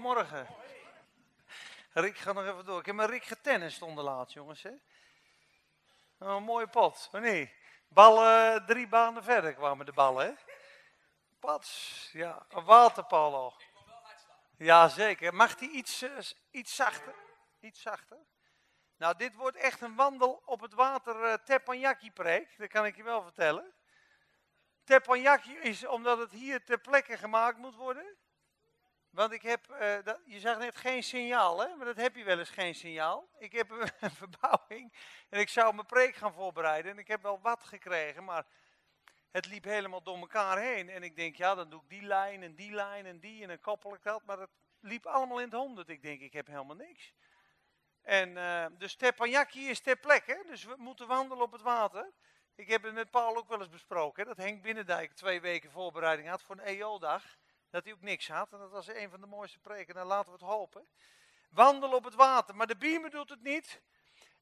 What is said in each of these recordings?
goedemorgen. Rick, ga nog even door. Ik heb met Rick getennist onderlaat, jongens. Hè? Oh, een mooie pot, maar nee. Ballen drie banen verder kwamen de ballen, hè? Pats, ja. Een waterpolo. Ja, zeker. Mag die iets, uh, iets zachter? Iets zachter? Nou, dit wordt echt een wandel op het water uh, teppanyaki preek. Dat kan ik je wel vertellen. Teppanyaki is omdat het hier ter plekke gemaakt moet worden. Want ik heb, uh, dat, je zag net geen signaal, hè? maar dat heb je wel eens geen signaal. Ik heb een verbouwing en ik zou mijn preek gaan voorbereiden en ik heb wel wat gekregen, maar het liep helemaal door elkaar heen. En ik denk, ja, dan doe ik die lijn en die lijn en die en dan koppel ik dat, maar het liep allemaal in het honderd. Ik denk, ik heb helemaal niks. En uh, dus Teppanyaki is ter plekke, dus we moeten wandelen op het water. Ik heb het met Paul ook wel eens besproken, hè, dat Henk Binnendijk twee weken voorbereiding had voor een EO-dag dat hij ook niks had. En dat was een van de mooiste preken. Dan laten we het hopen. Wandel op het water. Maar de biemen doet het niet.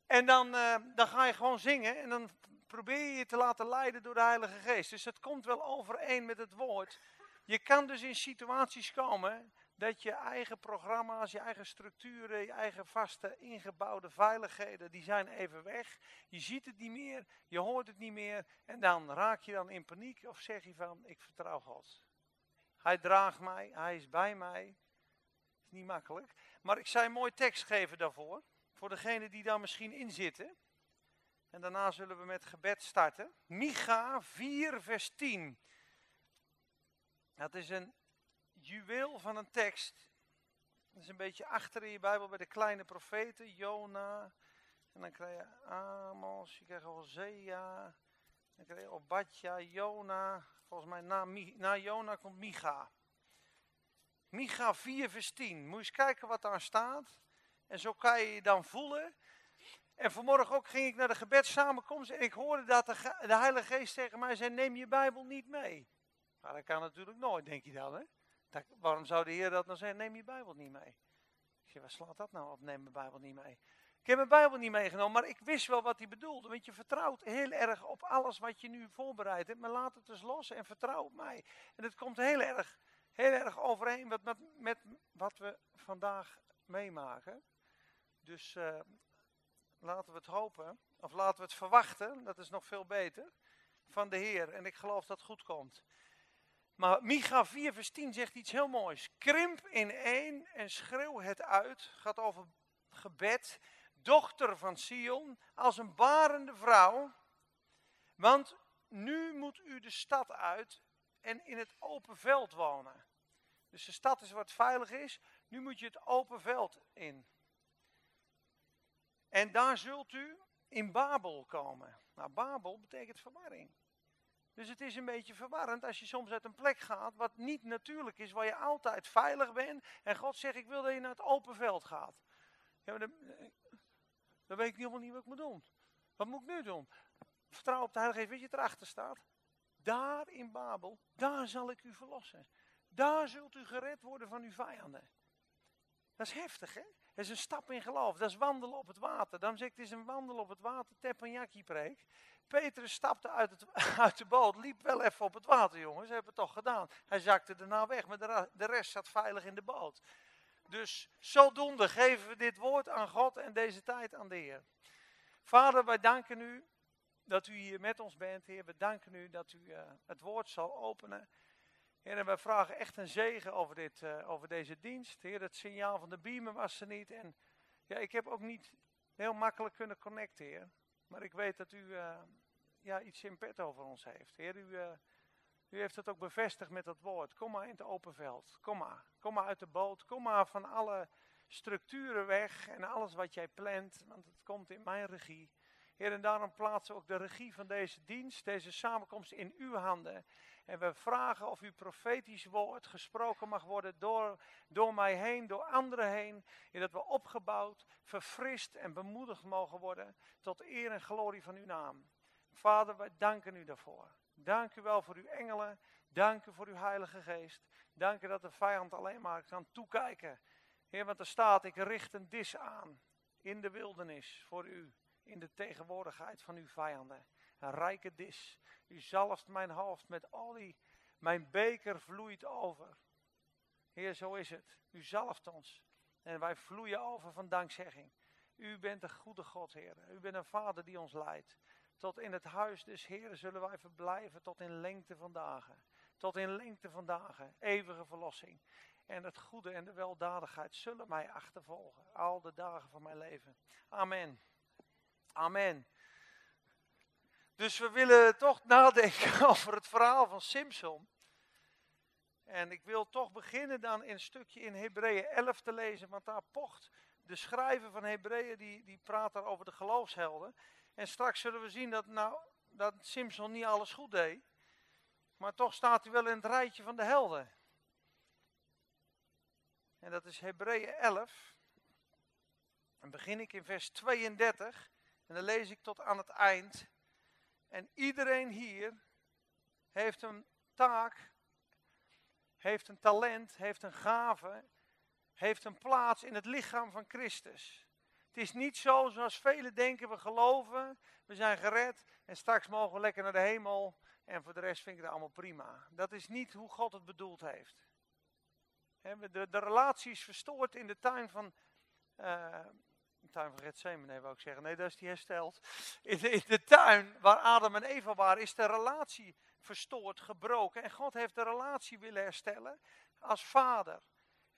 En dan, uh, dan ga je gewoon zingen. En dan probeer je je te laten leiden door de Heilige Geest. Dus het komt wel overeen met het woord. Je kan dus in situaties komen dat je eigen programma's, je eigen structuren, je eigen vaste ingebouwde veiligheden, die zijn even weg. Je ziet het niet meer, je hoort het niet meer. En dan raak je dan in paniek of zeg je van, ik vertrouw God. Hij draagt mij, hij is bij mij. Is niet makkelijk. Maar ik zou een mooi tekst geven daarvoor. Voor degenen die daar misschien in zitten. En daarna zullen we met gebed starten. Micha 4, vers 10. Dat is een juweel van een tekst. Dat is een beetje achter in je Bijbel bij de kleine profeten. Jona. En dan krijg je Amos. Je krijgt Hosea. Dan krijg je Obadja, Jona. Volgens mij na, na Jona komt Micha. Micha 4 vers 10. Moet je eens kijken wat daar staat. En zo kan je je dan voelen. En vanmorgen ook ging ik naar de gebedssamenkomst en ik hoorde dat de, de Heilige Geest tegen mij zei, neem je Bijbel niet mee. Maar dat kan natuurlijk nooit, denk je dan. Hè? Dat, waarom zou de Heer dat nou zeggen, neem je Bijbel niet mee? Ik zeg, waar slaat dat nou op, neem mijn Bijbel niet mee? Heb mijn Bijbel niet meegenomen, maar ik wist wel wat hij bedoelde. Want je vertrouwt heel erg op alles wat je nu voorbereid hebt. Maar laat het eens los en vertrouw op mij. En het komt heel erg, heel erg overeen met, met, met wat we vandaag meemaken. Dus uh, laten we het hopen, of laten we het verwachten, dat is nog veel beter, van de Heer. En ik geloof dat het goed komt. Maar Micha 4 vers 10 zegt iets heel moois. Krimp in één en schreeuw het uit. Gaat over gebed dochter van Sion, als een barende vrouw. Want nu moet u de stad uit en in het open veld wonen. Dus de stad is wat veilig is, nu moet je het open veld in. En daar zult u in Babel komen. Nou, Babel betekent verwarring. Dus het is een beetje verwarrend als je soms uit een plek gaat wat niet natuurlijk is, waar je altijd veilig bent. En God zegt, ik wil dat je naar het open veld gaat. Ja, maar de, dan weet ik helemaal niet wat ik moet doen. Wat moet ik nu doen? Vertrouw op de Heilige Geest. Weet je wat erachter staat? Daar in Babel, daar zal ik u verlossen. Daar zult u gered worden van uw vijanden. Dat is heftig, hè? Dat is een stap in geloof. Dat is wandelen op het water. Dan zeg ik, het is een wandelen op het water, teppanyaki preek. Petrus stapte uit, het, uit de boot, liep wel even op het water, jongens. Ze hebben het toch gedaan. Hij zakte daarna weg, maar de, de rest zat veilig in de boot. Dus zodoende geven we dit woord aan God en deze tijd aan de Heer. Vader, wij danken u dat u hier met ons bent, Heer. We danken u dat u uh, het woord zal openen. Heer, en wij vragen echt een zegen over, dit, uh, over deze dienst. Heer, het signaal van de beamer was er niet. En ja, ik heb ook niet heel makkelijk kunnen connecten, Heer. Maar ik weet dat u uh, ja, iets in pet over ons heeft. Heer, u u heeft het ook bevestigd met dat woord. Kom maar in het open veld. Kom maar. Kom maar uit de boot. Kom maar van alle structuren weg en alles wat jij plant, want het komt in mijn regie. Heer, en daarom plaatsen we ook de regie van deze dienst, deze samenkomst in uw handen. En we vragen of uw profetisch woord gesproken mag worden door, door mij heen, door anderen heen. En dat we opgebouwd, verfrist en bemoedigd mogen worden tot eer en glorie van uw naam. Vader, wij danken u daarvoor. Dank u wel voor uw engelen. Dank u voor uw Heilige Geest. Dank u dat de vijand alleen maar kan toekijken. Heer, want er staat, ik richt een dis aan in de wildernis voor u. In de tegenwoordigheid van uw vijanden. Een rijke dis. U zalft mijn hoofd met olie. Mijn beker vloeit over. Heer, zo is het. U zalft ons. En wij vloeien over van dankzegging. U bent een goede God, Heer. U bent een Vader die ons leidt. Tot in het huis des Heeren zullen wij verblijven tot in lengte van dagen. Tot in lengte van dagen. Eeuwige verlossing. En het goede en de weldadigheid zullen mij achtervolgen. Al de dagen van mijn leven. Amen. Amen. Dus we willen toch nadenken over het verhaal van Simpson. En ik wil toch beginnen dan in een stukje in Hebreeën 11 te lezen, want daar pocht de schrijver van Hebreeën, die, die praat daar over de geloofshelden. En straks zullen we zien dat, nou, dat Simpson niet alles goed deed, maar toch staat hij wel in het rijtje van de helden. En dat is Hebreeën 11. Dan begin ik in vers 32 en dan lees ik tot aan het eind. En iedereen hier heeft een taak, heeft een talent, heeft een gave, heeft een plaats in het lichaam van Christus. Het is niet zo zoals velen denken, we geloven, we zijn gered en straks mogen we lekker naar de hemel en voor de rest vind ik het allemaal prima. Dat is niet hoe God het bedoeld heeft. De, de relatie is verstoord in de tuin van, uh, de tuin van Gethsemane wou ik zeggen. Nee, dat is die hersteld. In in de tuin waar Adam en Eva waren, is de relatie verstoord, gebroken. En God heeft de relatie willen herstellen als vader.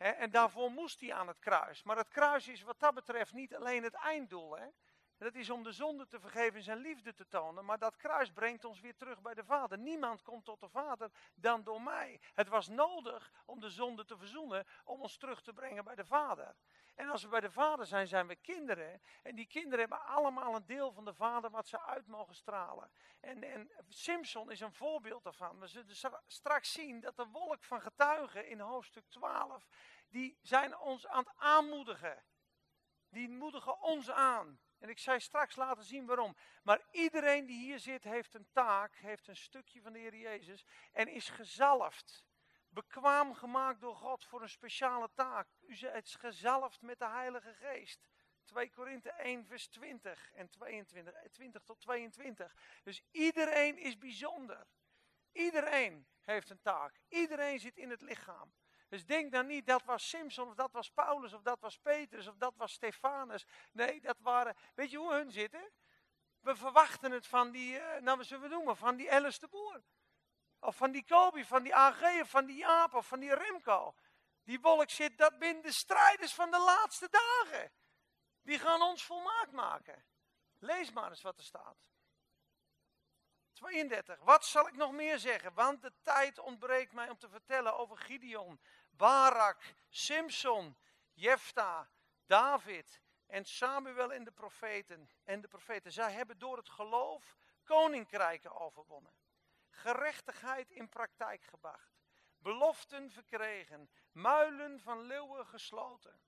En daarvoor moest hij aan het kruis. Maar het kruis is wat dat betreft niet alleen het einddoel. Dat is om de zonde te vergeven en zijn liefde te tonen. Maar dat kruis brengt ons weer terug bij de Vader. Niemand komt tot de Vader dan door mij. Het was nodig om de zonde te verzoenen, om ons terug te brengen bij de Vader. En als we bij de Vader zijn, zijn we kinderen. En die kinderen hebben allemaal een deel van de Vader wat ze uit mogen stralen. En, en Simpson is een voorbeeld daarvan. We zullen straks zien dat de wolk van getuigen in hoofdstuk 12, die zijn ons aan het aanmoedigen. Die moedigen ons aan. En ik zei straks laten zien waarom. Maar iedereen die hier zit heeft een taak, heeft een stukje van de Heer Jezus en is gezalfd. Bekwaam gemaakt door God voor een speciale taak. U is gezalfd met de Heilige Geest. 2 Korinthe 1 vers 20 en 22, 20 tot 22. Dus iedereen is bijzonder. Iedereen heeft een taak. Iedereen zit in het lichaam. Dus denk dan niet, dat was Simpson, of dat was Paulus, of dat was Petrus, of dat was Stefanus. Nee, dat waren, weet je hoe hun zitten? We verwachten het van die, uh, nou wat zullen we noemen, van die Alice de Boer. Of van die Kobi, van die AG, of van die Jaap, of van die Remco. Die wolk zit, dat binnen de strijders van de laatste dagen. Die gaan ons volmaakt maken. Lees maar eens wat er staat. 32. Wat zal ik nog meer zeggen? Want de tijd ontbreekt mij om te vertellen over Gideon, Barak, Simpson, Jefta, David en Samuel en de profeten. En de profeten. Zij hebben door het geloof koninkrijken overwonnen. Gerechtigheid in praktijk gebracht. Beloften verkregen. Muilen van leeuwen gesloten.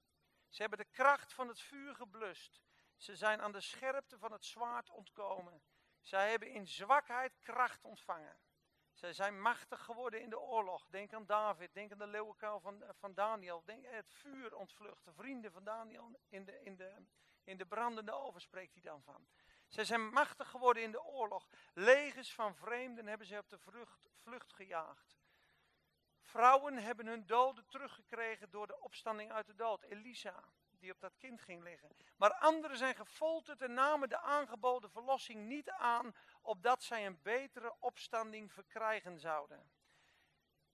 Ze hebben de kracht van het vuur geblust. Ze zijn aan de scherpte van het zwaard ontkomen. Zij hebben in zwakheid kracht ontvangen. Zij zijn machtig geworden in de oorlog. Denk aan David, denk aan de leeuwenkuil van, van Daniel. Denk aan het vuur ontvlucht. De vrienden van Daniel in de, in, de, in de brandende oven spreekt hij dan van. Zij zijn machtig geworden in de oorlog. Legers van vreemden hebben zij op de vlucht, vlucht gejaagd. Vrouwen hebben hun doden teruggekregen door de opstanding uit de dood. Elisa, die op dat kind ging liggen. Maar anderen zijn gefolterd en namen de aangeboden verlossing niet aan, opdat zij een betere opstanding verkrijgen zouden.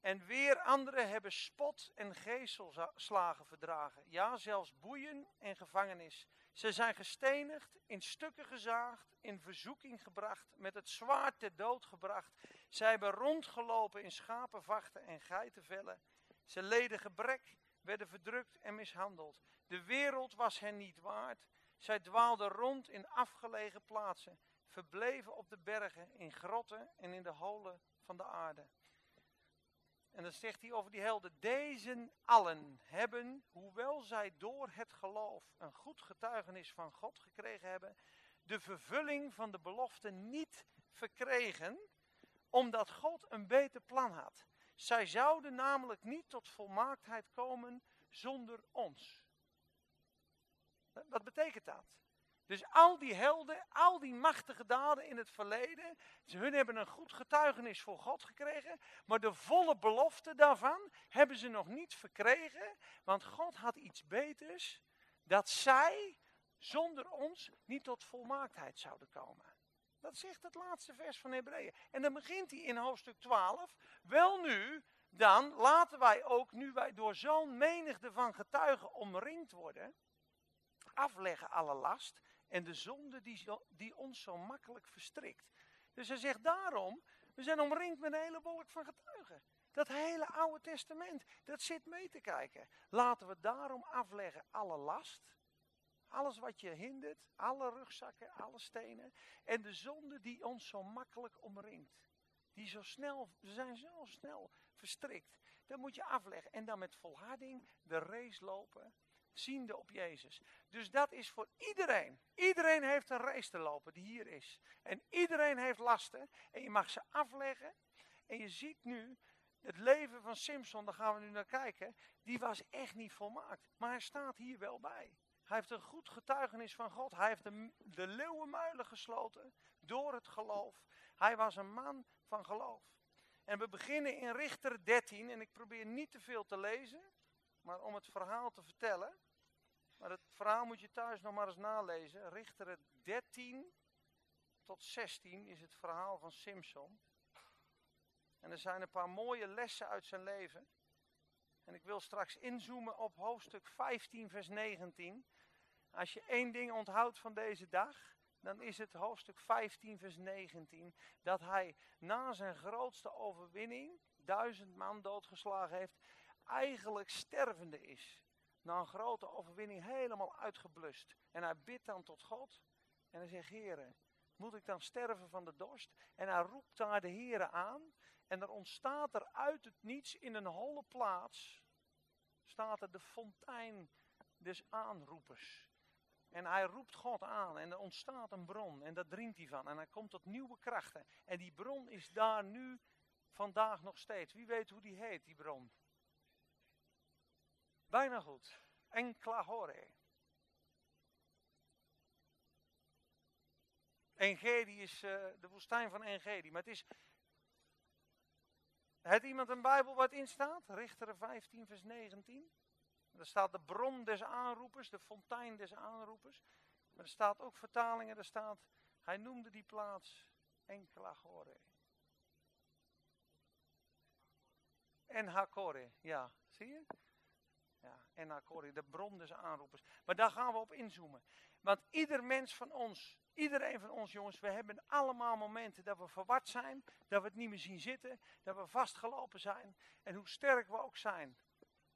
En weer anderen hebben spot en geeselslagen verdragen, ja zelfs boeien en gevangenis. Ze zijn gestenigd, in stukken gezaagd, in verzoeking gebracht, met het zwaard ter dood gebracht. Zij hebben rondgelopen in schapenvachten en geitenvellen. Ze leden gebrek, werden verdrukt en mishandeld. De wereld was hen niet waard. Zij dwaalden rond in afgelegen plaatsen, verbleven op de bergen, in grotten en in de holen van de aarde. En dan zegt hij over die helden, deze allen hebben, hoewel zij door het geloof een goed getuigenis van God gekregen hebben, de vervulling van de belofte niet verkregen, omdat God een beter plan had. Zij zouden namelijk niet tot volmaaktheid komen zonder ons. Wat betekent dat? Dus al die helden, al die machtige daden in het verleden, hun hebben een goed getuigenis voor God gekregen, maar de volle belofte daarvan hebben ze nog niet verkregen, want God had iets beters, dat zij zonder ons niet tot volmaaktheid zouden komen. Dat zegt het laatste vers van Hebreeën. En dan begint hij in hoofdstuk 12. Wel nu, dan laten wij ook, nu wij door zo'n menigte van getuigen omringd worden, afleggen alle last en de zonde die, die ons zo makkelijk verstrikt. Dus hij zegt daarom, we zijn omringd met een hele wolk van getuigen. Dat hele Oude Testament, dat zit mee te kijken. Laten we daarom afleggen alle last, alles wat je hindert, alle rugzakken, alle stenen en de zonde die ons zo makkelijk omringt. Die zo snel, ze zijn zo snel verstrikt. Dat moet je afleggen en dan met volharding de race lopen ziende op Jezus. Dus dat is voor iedereen. Iedereen heeft een race te lopen die hier is. En iedereen heeft lasten. En je mag ze afleggen. En je ziet nu, het leven van Simpson, daar gaan we nu naar kijken. Die was echt niet volmaakt. Maar hij staat hier wel bij. Hij heeft een goed getuigenis van God. Hij heeft de, de leeuwenmuilen gesloten door het geloof. Hij was een man van geloof. En we beginnen in Richter 13. En ik probeer niet te veel te lezen. Maar om het verhaal te vertellen. Maar het verhaal moet je thuis nog maar eens nalezen. Richteren 13 tot 16 is het verhaal van Simpson. En er zijn een paar mooie lessen uit zijn leven. En ik wil straks inzoomen op hoofdstuk 15, vers 19. Als je één ding onthoudt van deze dag, dan is het hoofdstuk 15, vers 19. Dat hij na zijn grootste overwinning, duizend man doodgeslagen heeft, eigenlijk stervende is na een grote overwinning helemaal uitgeblust. En hij bidt dan tot God. En hij zegt, Heere, moet ik dan sterven van de dorst? En hij roept daar de Heere aan. En er ontstaat er uit het niets in een holle plaats, staat er de fontein des aanroepers. En hij roept God aan en er ontstaat een bron en daar drinkt hij van. En hij komt tot nieuwe krachten. En die bron is daar nu vandaag nog steeds. Wie weet hoe die heet, die bron? Bijna goed. Enklahore. Engedi is uh, de woestijn van Engedi. Maar het is. Het iemand een Bijbel wat in staat? Richteren 15, vers 19. Er staat de bron des aanroepers, de fontein des aanroepers. Maar er staat ook vertalingen, er staat. Hij noemde die plaats Enklahore. En Hakore, ja, zie je? En Akori, de bron des aanroepers. Maar daar gaan we op inzoomen. Want ieder mens van ons, iedereen van ons jongens, we hebben allemaal momenten dat we verward zijn, dat we het niet meer zien zitten, dat we vastgelopen zijn. En hoe sterk we ook zijn,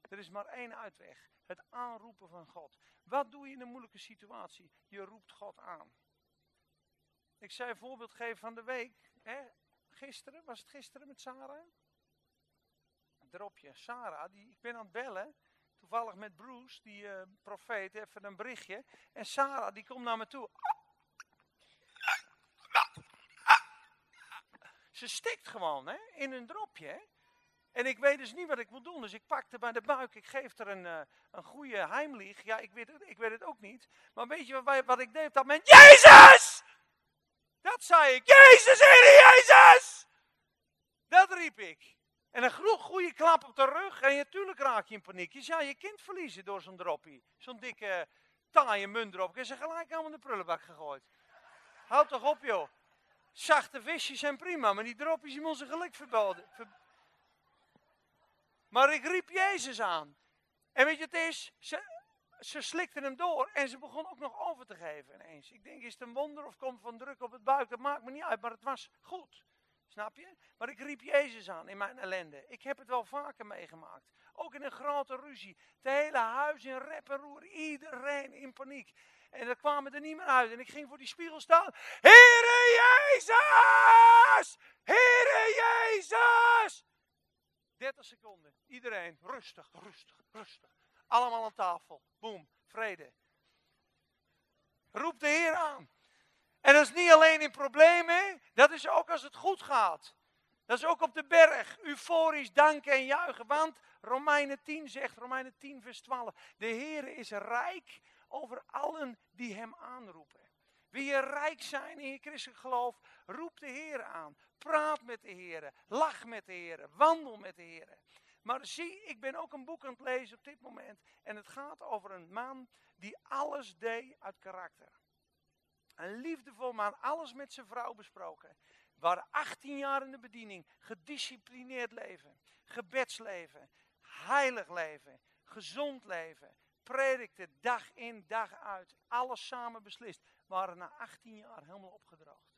er is maar één uitweg. Het aanroepen van God. Wat doe je in een moeilijke situatie? Je roept God aan. Ik zei een voorbeeld geven van de week. Hè? Gisteren, was het gisteren met Sarah? Dropje. Sarah, die, ik ben aan het bellen toevallig met Bruce, die uh, profeet, even een berichtje. En Sarah, die komt naar me toe. Ze stikt gewoon, hè, in een dropje, hè. En ik weet dus niet wat ik moet doen. Dus ik pakte bij de buik. Ik geef er een, uh, een goede heimlieg. Ja, ik weet, het, ik weet het ook niet. Maar weet je wat, wat ik deed op dat moment? Jezus! Dat zei ik. Jezus, Heer Jezus! Dat riep ik. En een goede klap op de rug en natuurlijk raak je in paniek. Je zou je kind verliezen door zo'n droppie. Zo'n dikke taaie munt erop. En ze gelijk allemaal in de prullenbak gegooid. Houd toch op joh. Zachte visjes zijn prima, maar die droppies die moeten geluk verboden. Maar ik riep Jezus aan. En weet je het is? Ze, ze slikte hem door en ze begon ook nog over te geven ineens. Ik denk, is het een wonder of komt van druk op het buik? Dat maakt me niet uit, maar het was goed. Snap je? Maar ik riep Jezus aan in mijn ellende. Ik heb het wel vaker meegemaakt. Ook in een grote ruzie. Het hele huis in rep en roer. Iedereen in paniek. En dan kwamen er niet meer uit. En ik ging voor die spiegel staan. Heere Jezus! Heere Jezus! 30 seconden. Iedereen rustig, rustig, rustig. Allemaal aan tafel. Boom. Vrede. Roep de Heer aan. En dat is niet alleen in problemen, dat is ook als het goed gaat. Dat is ook op de berg, euforisch danken en juichen. Want Romeinen 10 zegt, Romeinen 10 vers 12, de Heer is rijk over allen die hem aanroepen. Wil je rijk zijn in je christelijk geloof, roep de Heer aan. Praat met de Heer, lach met de Heer, wandel met de Heer. Maar zie, ik ben ook een boek aan het lezen op dit moment. En het gaat over een man die alles deed uit karakter. Een liefdevol man, alles met zijn vrouw besproken. Waren 18 jaar in de bediening, gedisciplineerd leven, gebedsleven, heilig leven, gezond leven, predikte dag in, dag uit, alles samen beslist. Waren na 18 jaar helemaal opgedroogd.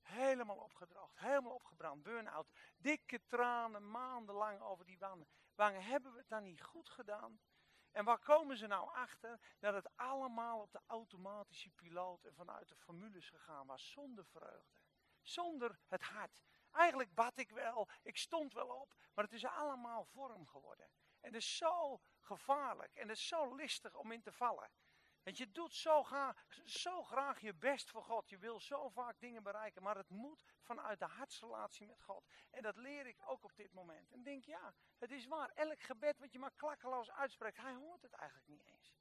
Helemaal opgedroogd, helemaal opgebrand, burn-out. Dikke tranen, maandenlang over die wangen. Wangen, hebben we het dan niet goed gedaan? En waar komen ze nou achter? Dat het allemaal op de automatische piloot en vanuit de formules gegaan was, zonder vreugde. Zonder het hart. Eigenlijk bad ik wel, ik stond wel op, maar het is allemaal vorm geworden. En het is zo gevaarlijk en het is zo listig om in te vallen. Want je doet zo graag, zo graag je best voor God. Je wil zo vaak dingen bereiken. Maar het moet vanuit de hartsrelatie met God. En dat leer ik ook op dit moment. En denk, ja, het is waar. Elk gebed wat je maar klakkeloos uitspreekt, hij hoort het eigenlijk niet eens.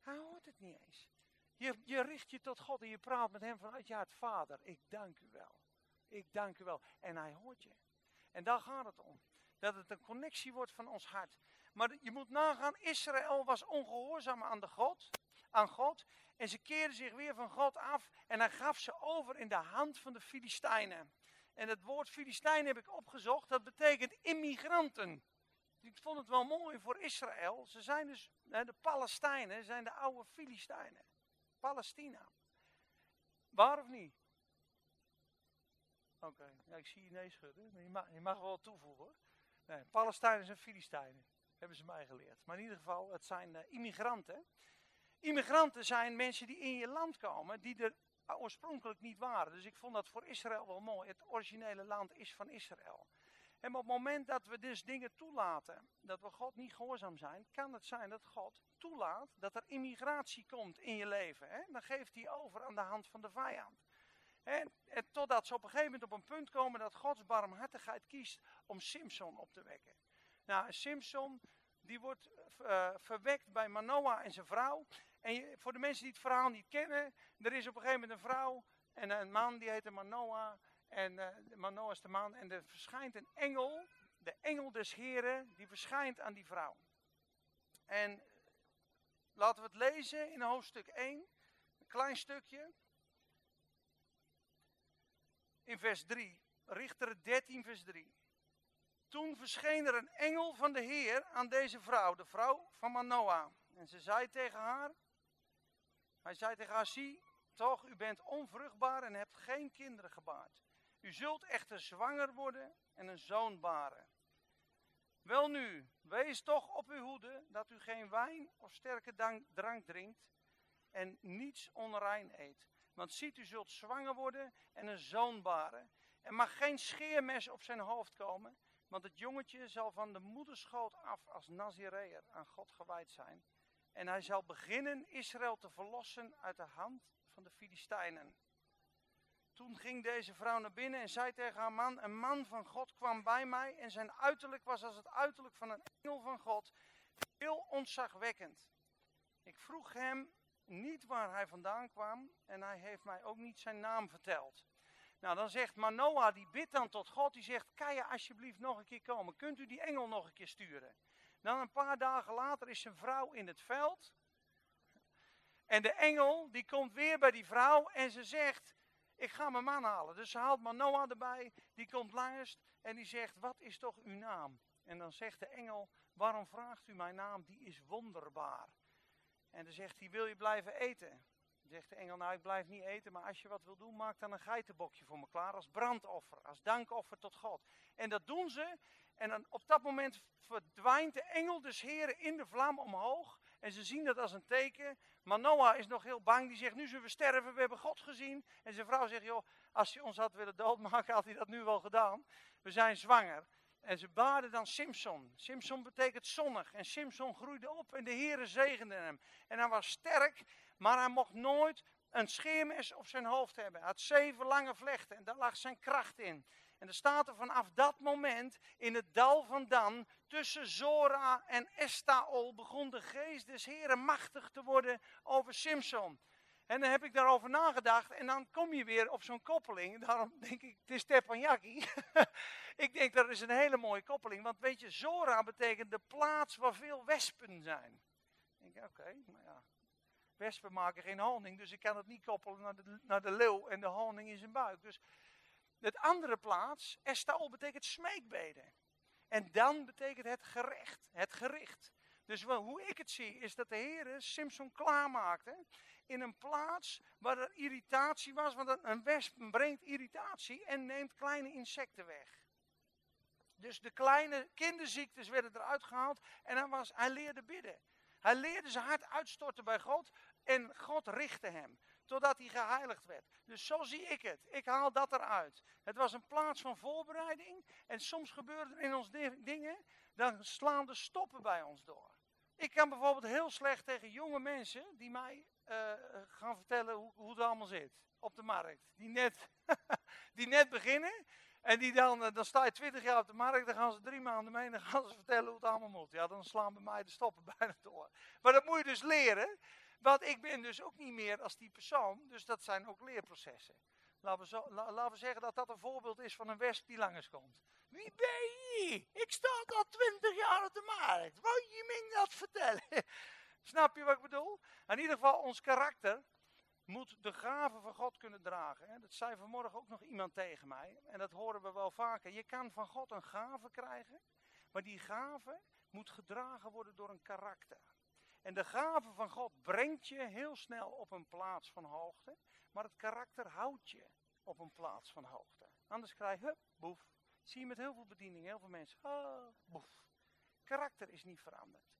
Hij hoort het niet eens. Je, je richt je tot God en je praat met hem vanuit je hart. Vader, ik dank u wel. Ik dank u wel. En hij hoort je. En daar gaat het om. Dat het een connectie wordt van ons hart. Maar je moet nagaan, Israël was ongehoorzaam aan, de God, aan God. En ze keerden zich weer van God af. En hij gaf ze over in de hand van de Filistijnen. En het woord Filistijn heb ik opgezocht. Dat betekent immigranten. Ik vond het wel mooi voor Israël. Ze zijn dus, de Palestijnen zijn de oude Filistijnen. Palestina. Waar of niet? Oké, ja, ik zie je nee schudden. Je mag, je mag wel toevoegen hoor. Nee, Palestijnen zijn Filistijnen. Hebben ze mij geleerd. Maar in ieder geval, het zijn uh, immigranten. Immigranten zijn mensen die in je land komen, die er oorspronkelijk niet waren. Dus ik vond dat voor Israël wel mooi. Het originele land is van Israël. En op het moment dat we dus dingen toelaten, dat we God niet gehoorzaam zijn, kan het zijn dat God toelaat dat er immigratie komt in je leven. Hè? Dan geeft hij over aan de hand van de vijand. En, en totdat ze op een gegeven moment op een punt komen dat Gods barmhartigheid kiest om Simpson op te wekken. Nou, Simpson, die wordt uh, verwekt bij Manoah en zijn vrouw. En voor de mensen die het verhaal niet kennen, er is op een gegeven moment een vrouw en een man die heet Manoah. En uh, Manoah is de man en er verschijnt een engel, de engel des Heren, die verschijnt aan die vrouw. En laten we het lezen in hoofdstuk 1, een klein stukje. In vers 3, Richter 13 vers 3. Toen verscheen er een engel van de Heer aan deze vrouw, de vrouw van Manoah. En ze zei tegen haar, hij zei tegen haar, zie toch, u bent onvruchtbaar en hebt geen kinderen gebaard. U zult echter zwanger worden en een zoon baren. Welnu, wees toch op uw hoede dat u geen wijn of sterke drank drinkt en niets onrein eet. Want ziet, u zult zwanger worden en een zoon baren. Er mag geen scheermes op zijn hoofd komen, want het jongetje zal van de moederschoot af als Nazireër aan God gewijd zijn. En hij zal beginnen Israël te verlossen uit de hand van de Filistijnen. Toen ging deze vrouw naar binnen en zei tegen haar man: Een man van God kwam bij mij en zijn uiterlijk was als het uiterlijk van een engel van God, heel ontzagwekkend. Ik vroeg hem niet waar hij vandaan kwam en hij heeft mij ook niet zijn naam verteld. Nou, dan zegt Manoah, die bidt dan tot God, die zegt, kan je alsjeblieft nog een keer komen? Kunt u die engel nog een keer sturen? Dan een paar dagen later is zijn vrouw in het veld. En de engel, die komt weer bij die vrouw en ze zegt, ik ga mijn man halen. Dus ze haalt Manoah erbij, die komt langs en die zegt, wat is toch uw naam? En dan zegt de engel, waarom vraagt u mijn naam? Die is wonderbaar. En dan zegt hij, wil je blijven eten? Zegt de engel, nou ik blijf niet eten, maar als je wat wil doen, maak dan een geitenbokje voor me klaar als brandoffer, als dankoffer tot God. En dat doen ze. En dan op dat moment verdwijnt de engel des Heren in de vlam omhoog. En ze zien dat als een teken. Maar Noah is nog heel bang. Die zegt, nu zullen we sterven, we hebben God gezien. En zijn vrouw zegt, joh, als hij ons had willen doodmaken, had hij dat nu wel gedaan. We zijn zwanger. En ze baden dan Simpson. Simpson betekent zonnig. En Simpson groeide op en de Heere zegende hem. En hij was sterk, maar hij mocht nooit een scheermes op zijn hoofd hebben. Hij had zeven lange vlechten en daar lag zijn kracht in. En er staat er vanaf dat moment in het dal van Dan, tussen Zora en Estaol, begon de geest des Heren machtig te worden over Simson. En dan heb ik daarover nagedacht en dan kom je weer op zo'n koppeling. Daarom denk ik, het is teppanyaki. ik denk dat is een hele mooie koppeling. Want weet je, Zora betekent de plaats waar veel wespen zijn. Ik denk, oké, maar ja. Wespen maken geen honing, dus ik kan het niet koppelen naar de, de leeuw en de honing in zijn buik. Dus het andere plaats, Estaol, betekent smeekbeden. En dan betekent het gerecht, het gericht. Dus hoe ik het zie, is dat de Heer Simpson klaarmaakte in een plaats waar er irritatie was. Want een wesp brengt irritatie en neemt kleine insecten weg. Dus de kleine kinderziektes werden eruit gehaald en hij, was, hij leerde bidden. Hij leerde zijn hart uitstorten bij God en God richtte hem. Totdat hij geheiligd werd. Dus zo zie ik het. Ik haal dat eruit. Het was een plaats van voorbereiding. En soms gebeuren er in ons dingen. Dan slaan de stoppen bij ons door. Ik kan bijvoorbeeld heel slecht tegen jonge mensen die mij uh, gaan vertellen hoe, hoe, het allemaal zit. Op de markt. Die net, die net beginnen. En die dan, eh, dan sta je twintig jaar op de markt, dan gaan ze drie maanden mee en dan gaan ze vertellen hoe het allemaal moet. Ja, dan slaan bij mij de stoppen bijna door. Maar dat moet je dus leren. Want ik ben dus ook niet meer als die persoon. Dus dat zijn ook leerprocessen. Laten we, laten we zeggen dat dat een voorbeeld is van een wesp die langskomt. Wie ben je? Ik sta al twintig jaar op de markt. Wou je me dat vertellen? Snap je wat ik bedoel? In ieder geval, ons karakter moet de gave van God kunnen dragen. Dat zei vanmorgen ook nog iemand tegen mij. En dat horen we wel vaker. Je kan van God een gave krijgen. Maar die gave moet gedragen worden door een karakter. En de gave van God brengt je heel snel op een plaats van hoogte. Maar het karakter houdt je op een plaats van hoogte. Anders krijg je, hup, boef. Zie je met heel veel bedieningen, heel veel mensen, ah, boef. Karakter is niet veranderd.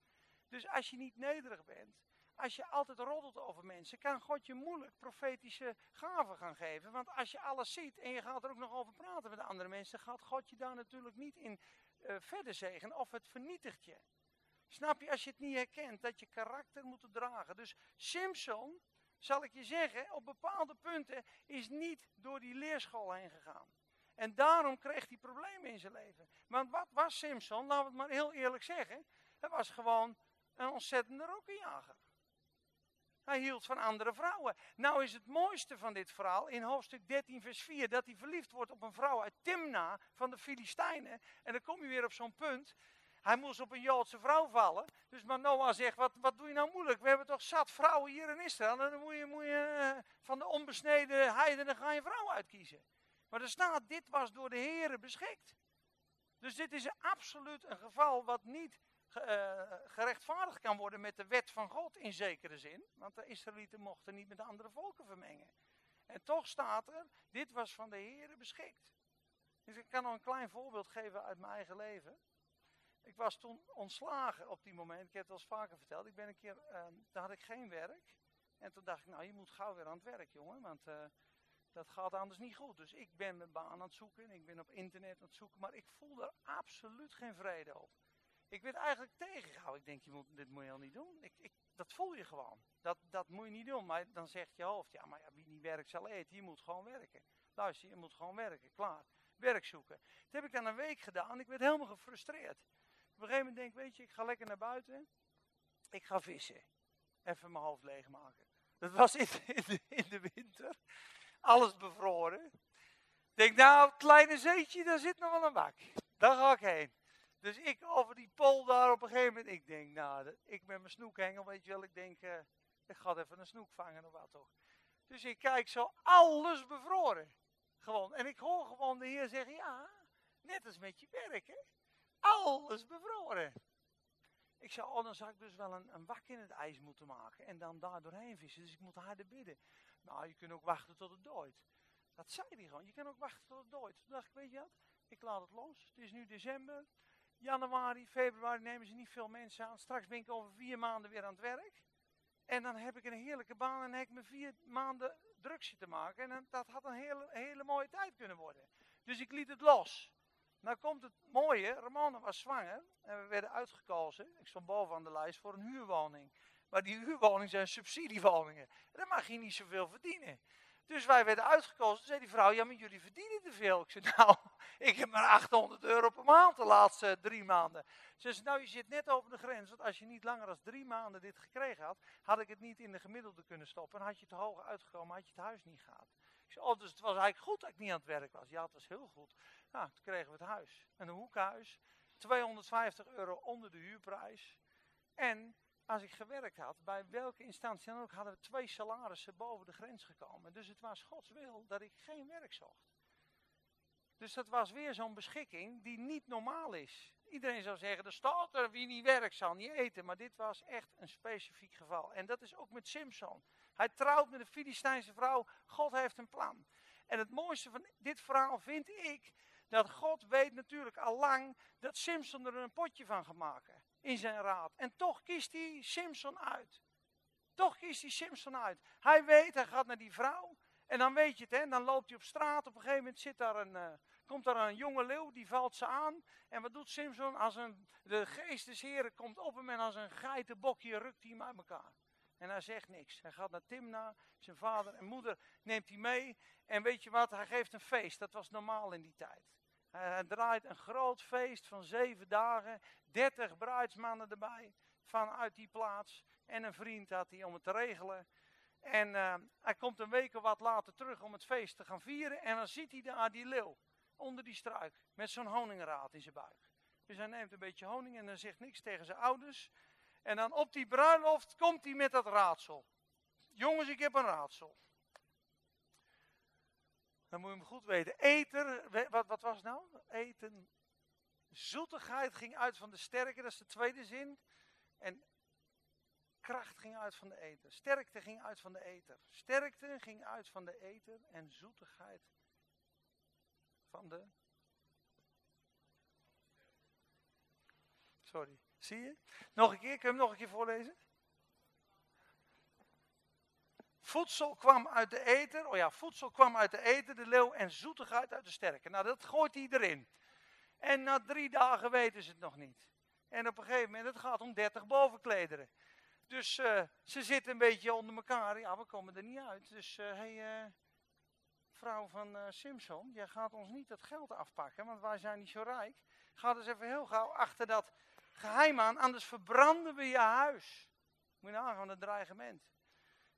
Dus als je niet nederig bent, als je altijd roddelt over mensen, kan God je moeilijk profetische gaven gaan geven. Want als je alles ziet en je gaat er ook nog over praten met andere mensen, gaat God je daar natuurlijk niet in uh, verder zegen of het vernietigt je. Snap je, als je het niet herkent, dat je karakter moet dragen. Dus Simpson, zal ik je zeggen, op bepaalde punten is niet door die leerschool heen gegaan. En daarom kreeg hij problemen in zijn leven. Want wat was Simpson? Laten we het maar heel eerlijk zeggen. Hij was gewoon een ontzettende rokkenjager. Hij hield van andere vrouwen. Nou is het mooiste van dit verhaal in hoofdstuk 13 vers 4 dat hij verliefd wordt op een vrouw uit Timna van de Filistijnen. En dan kom je weer op zo'n punt. Hij moest op een Joodse vrouw vallen. Dus Manoah zegt, wat, wat doe je nou moeilijk? We hebben toch zat vrouwen hier in Israël. En dan moet je, moet je uh, van de onbesneden heidenen ga je vrouw uitkiezen. Maar er staat, dit was door de Heeren beschikt. Dus dit is absoluut een geval wat niet uh, gerechtvaardigd kan worden met de wet van God in zekere zin. Want de Israëlieten mochten niet met de andere volken vermengen. En toch staat er, dit was van de Heeren beschikt. Dus ik kan nog een klein voorbeeld geven uit mijn eigen leven. Ik was toen ontslagen op die moment. Ik heb het wel eens vaker verteld. Ik ben een keer, uh, daar had ik geen werk. En toen dacht ik, nou je moet gauw weer aan het werk jongen. Want uh, dat gaat anders niet goed. Dus ik ben mijn baan aan het zoeken. Ik ben op internet aan het zoeken. Maar ik voel er absoluut geen vrede op. Ik werd eigenlijk tegengehouden. Ik denk, je moet, dit moet je al niet doen. Ik, ik, dat voel je gewoon. Dat, dat moet je niet doen. Maar dan zegt je hoofd, ja, maar ja, wie niet werkt zal eten. Je moet gewoon werken. Luister, je moet gewoon werken. Klaar. Werk zoeken. Dat heb ik dan een week gedaan. Ik werd helemaal gefrustreerd. Op een gegeven moment denk ik, weet je, ik ga lekker naar buiten. Ik ga vissen. Even mijn hoofd leegmaken. Dat was in de, in de winter. Alles bevroren. Ik denk, nou, kleine zeetje, daar zit nog wel een bak. Daar ga ik heen. Dus ik over die pol daar op een gegeven moment, ik denk, nou, ik met mijn snoekhengel, weet je wel, ik denk, uh, ik ga even een snoek vangen of wat toch. Dus ik kijk zo, alles bevroren. Gewoon. En ik hoor gewoon de heer zeggen, ja, net als met je werk, hè. Alles bevroren. Ik zei, oh, dan zou ik dus wel een, een wak in het ijs moeten maken en dan daar doorheen vissen. Dus ik moet harder bidden. Nou, je kunt ook wachten tot het dooit. Dat zei hij gewoon. Je kan ook wachten tot het dooit. Toen dacht ik, weet je wat? Ik laat het los. Het is nu december. Januari, februari nemen ze niet veel mensen aan. Straks ben ik over vier maanden weer aan het werk. En dan heb ik een heerlijke baan en heb ik me vier maanden drugsje te maken. En dat had een hele, hele mooie tijd kunnen worden. Dus ik liet het los. Nou komt het mooie, Ramona was zwanger en we werden uitgekozen. Ik stond bovenaan de lijst voor een huurwoning. Maar die huurwoningen zijn subsidiewoningen. En dan mag je niet zoveel verdienen. Dus wij werden uitgekozen. Toen zei die vrouw, ja, maar jullie verdienen te veel. Ik zei, nou, ik heb maar 800 euro per maand de laatste drie maanden. Ze zei, nou, je zit net over de grens. Want als je niet langer dan drie maanden dit gekregen had, had ik het niet in de gemiddelde kunnen stoppen. En had je te hoog uitgekomen, had je het huis niet gehad. Ik zei, oh, dus het was eigenlijk goed dat ik niet aan het werk was. Ja, het was heel goed. Nou, toen kregen we het huis. Een hoekhuis. 250 euro onder de huurprijs. En als ik gewerkt had, bij welke instantie dan ook, hadden we twee salarissen boven de grens gekomen. Dus het was Gods wil dat ik geen werk zocht. Dus dat was weer zo'n beschikking die niet normaal is. Iedereen zou zeggen, er staat er, wie niet werkt zal niet eten. Maar dit was echt een specifiek geval. En dat is ook met Simpson. Hij trouwt met een Filistijnse vrouw. God heeft een plan. En het mooiste van dit verhaal vind ik, dat God weet natuurlijk al lang dat Simpson er een potje van gaat maken in zijn raad. En toch kiest hij Simpson uit. Toch kiest hij Simpson uit. Hij weet, hij gaat naar die vrouw. En dan weet je het, hè, dan loopt hij op straat. Op een gegeven moment zit daar een, uh, komt daar een jonge leeuw, die valt ze aan. En wat doet Simpson? Als een, de geest des heren komt op hem en als een geitenbokje rukt hij hem uit elkaar. En hij zegt niks. Hij gaat naar Timna, zijn vader en moeder neemt hij mee. En weet je wat, hij geeft een feest. Dat was normaal in die tijd. Hij draait een groot feest van zeven dagen. Dertig bruidsmannen erbij vanuit die plaats. En een vriend had hij om het te regelen. En uh, hij komt een week of wat later terug om het feest te gaan vieren. En dan ziet hij daar die leeuw onder die struik. Met zo'n honingraad in zijn buik. Dus hij neemt een beetje honing en dan zegt niks tegen zijn ouders. En dan op die bruiloft komt hij met dat raadsel. Jongens, ik heb een raadsel. Dan moet je hem goed weten. Eter, wat, wat was nou? Eten. Zoetigheid ging uit van de sterke, dat is de tweede zin. En kracht ging uit van de eter. Sterkte ging uit van de eter. Sterkte ging uit van de eter en zoetigheid van de. Sorry, zie je? Nog een keer, kun je hem nog een keer voorlezen? Voedsel kwam uit de eter. Oh ja, voedsel kwam uit de eter, de leeuw, en zoetigheid uit de sterke. Nou, dat gooit hij erin. En na drie dagen weten ze het nog niet. En op een gegeven moment, het gaat om 30 bovenklederen. Dus uh, ze zitten een beetje onder elkaar. Ja, we komen er niet uit. Dus, hé, uh, hey, uh, vrouw van Simpson, jij gaat ons niet dat geld afpakken, want wij zijn niet zo rijk. Ga dus even heel gauw achter dat geheim aan, anders verbranden we je huis. Moet je nagaan, het dreigement.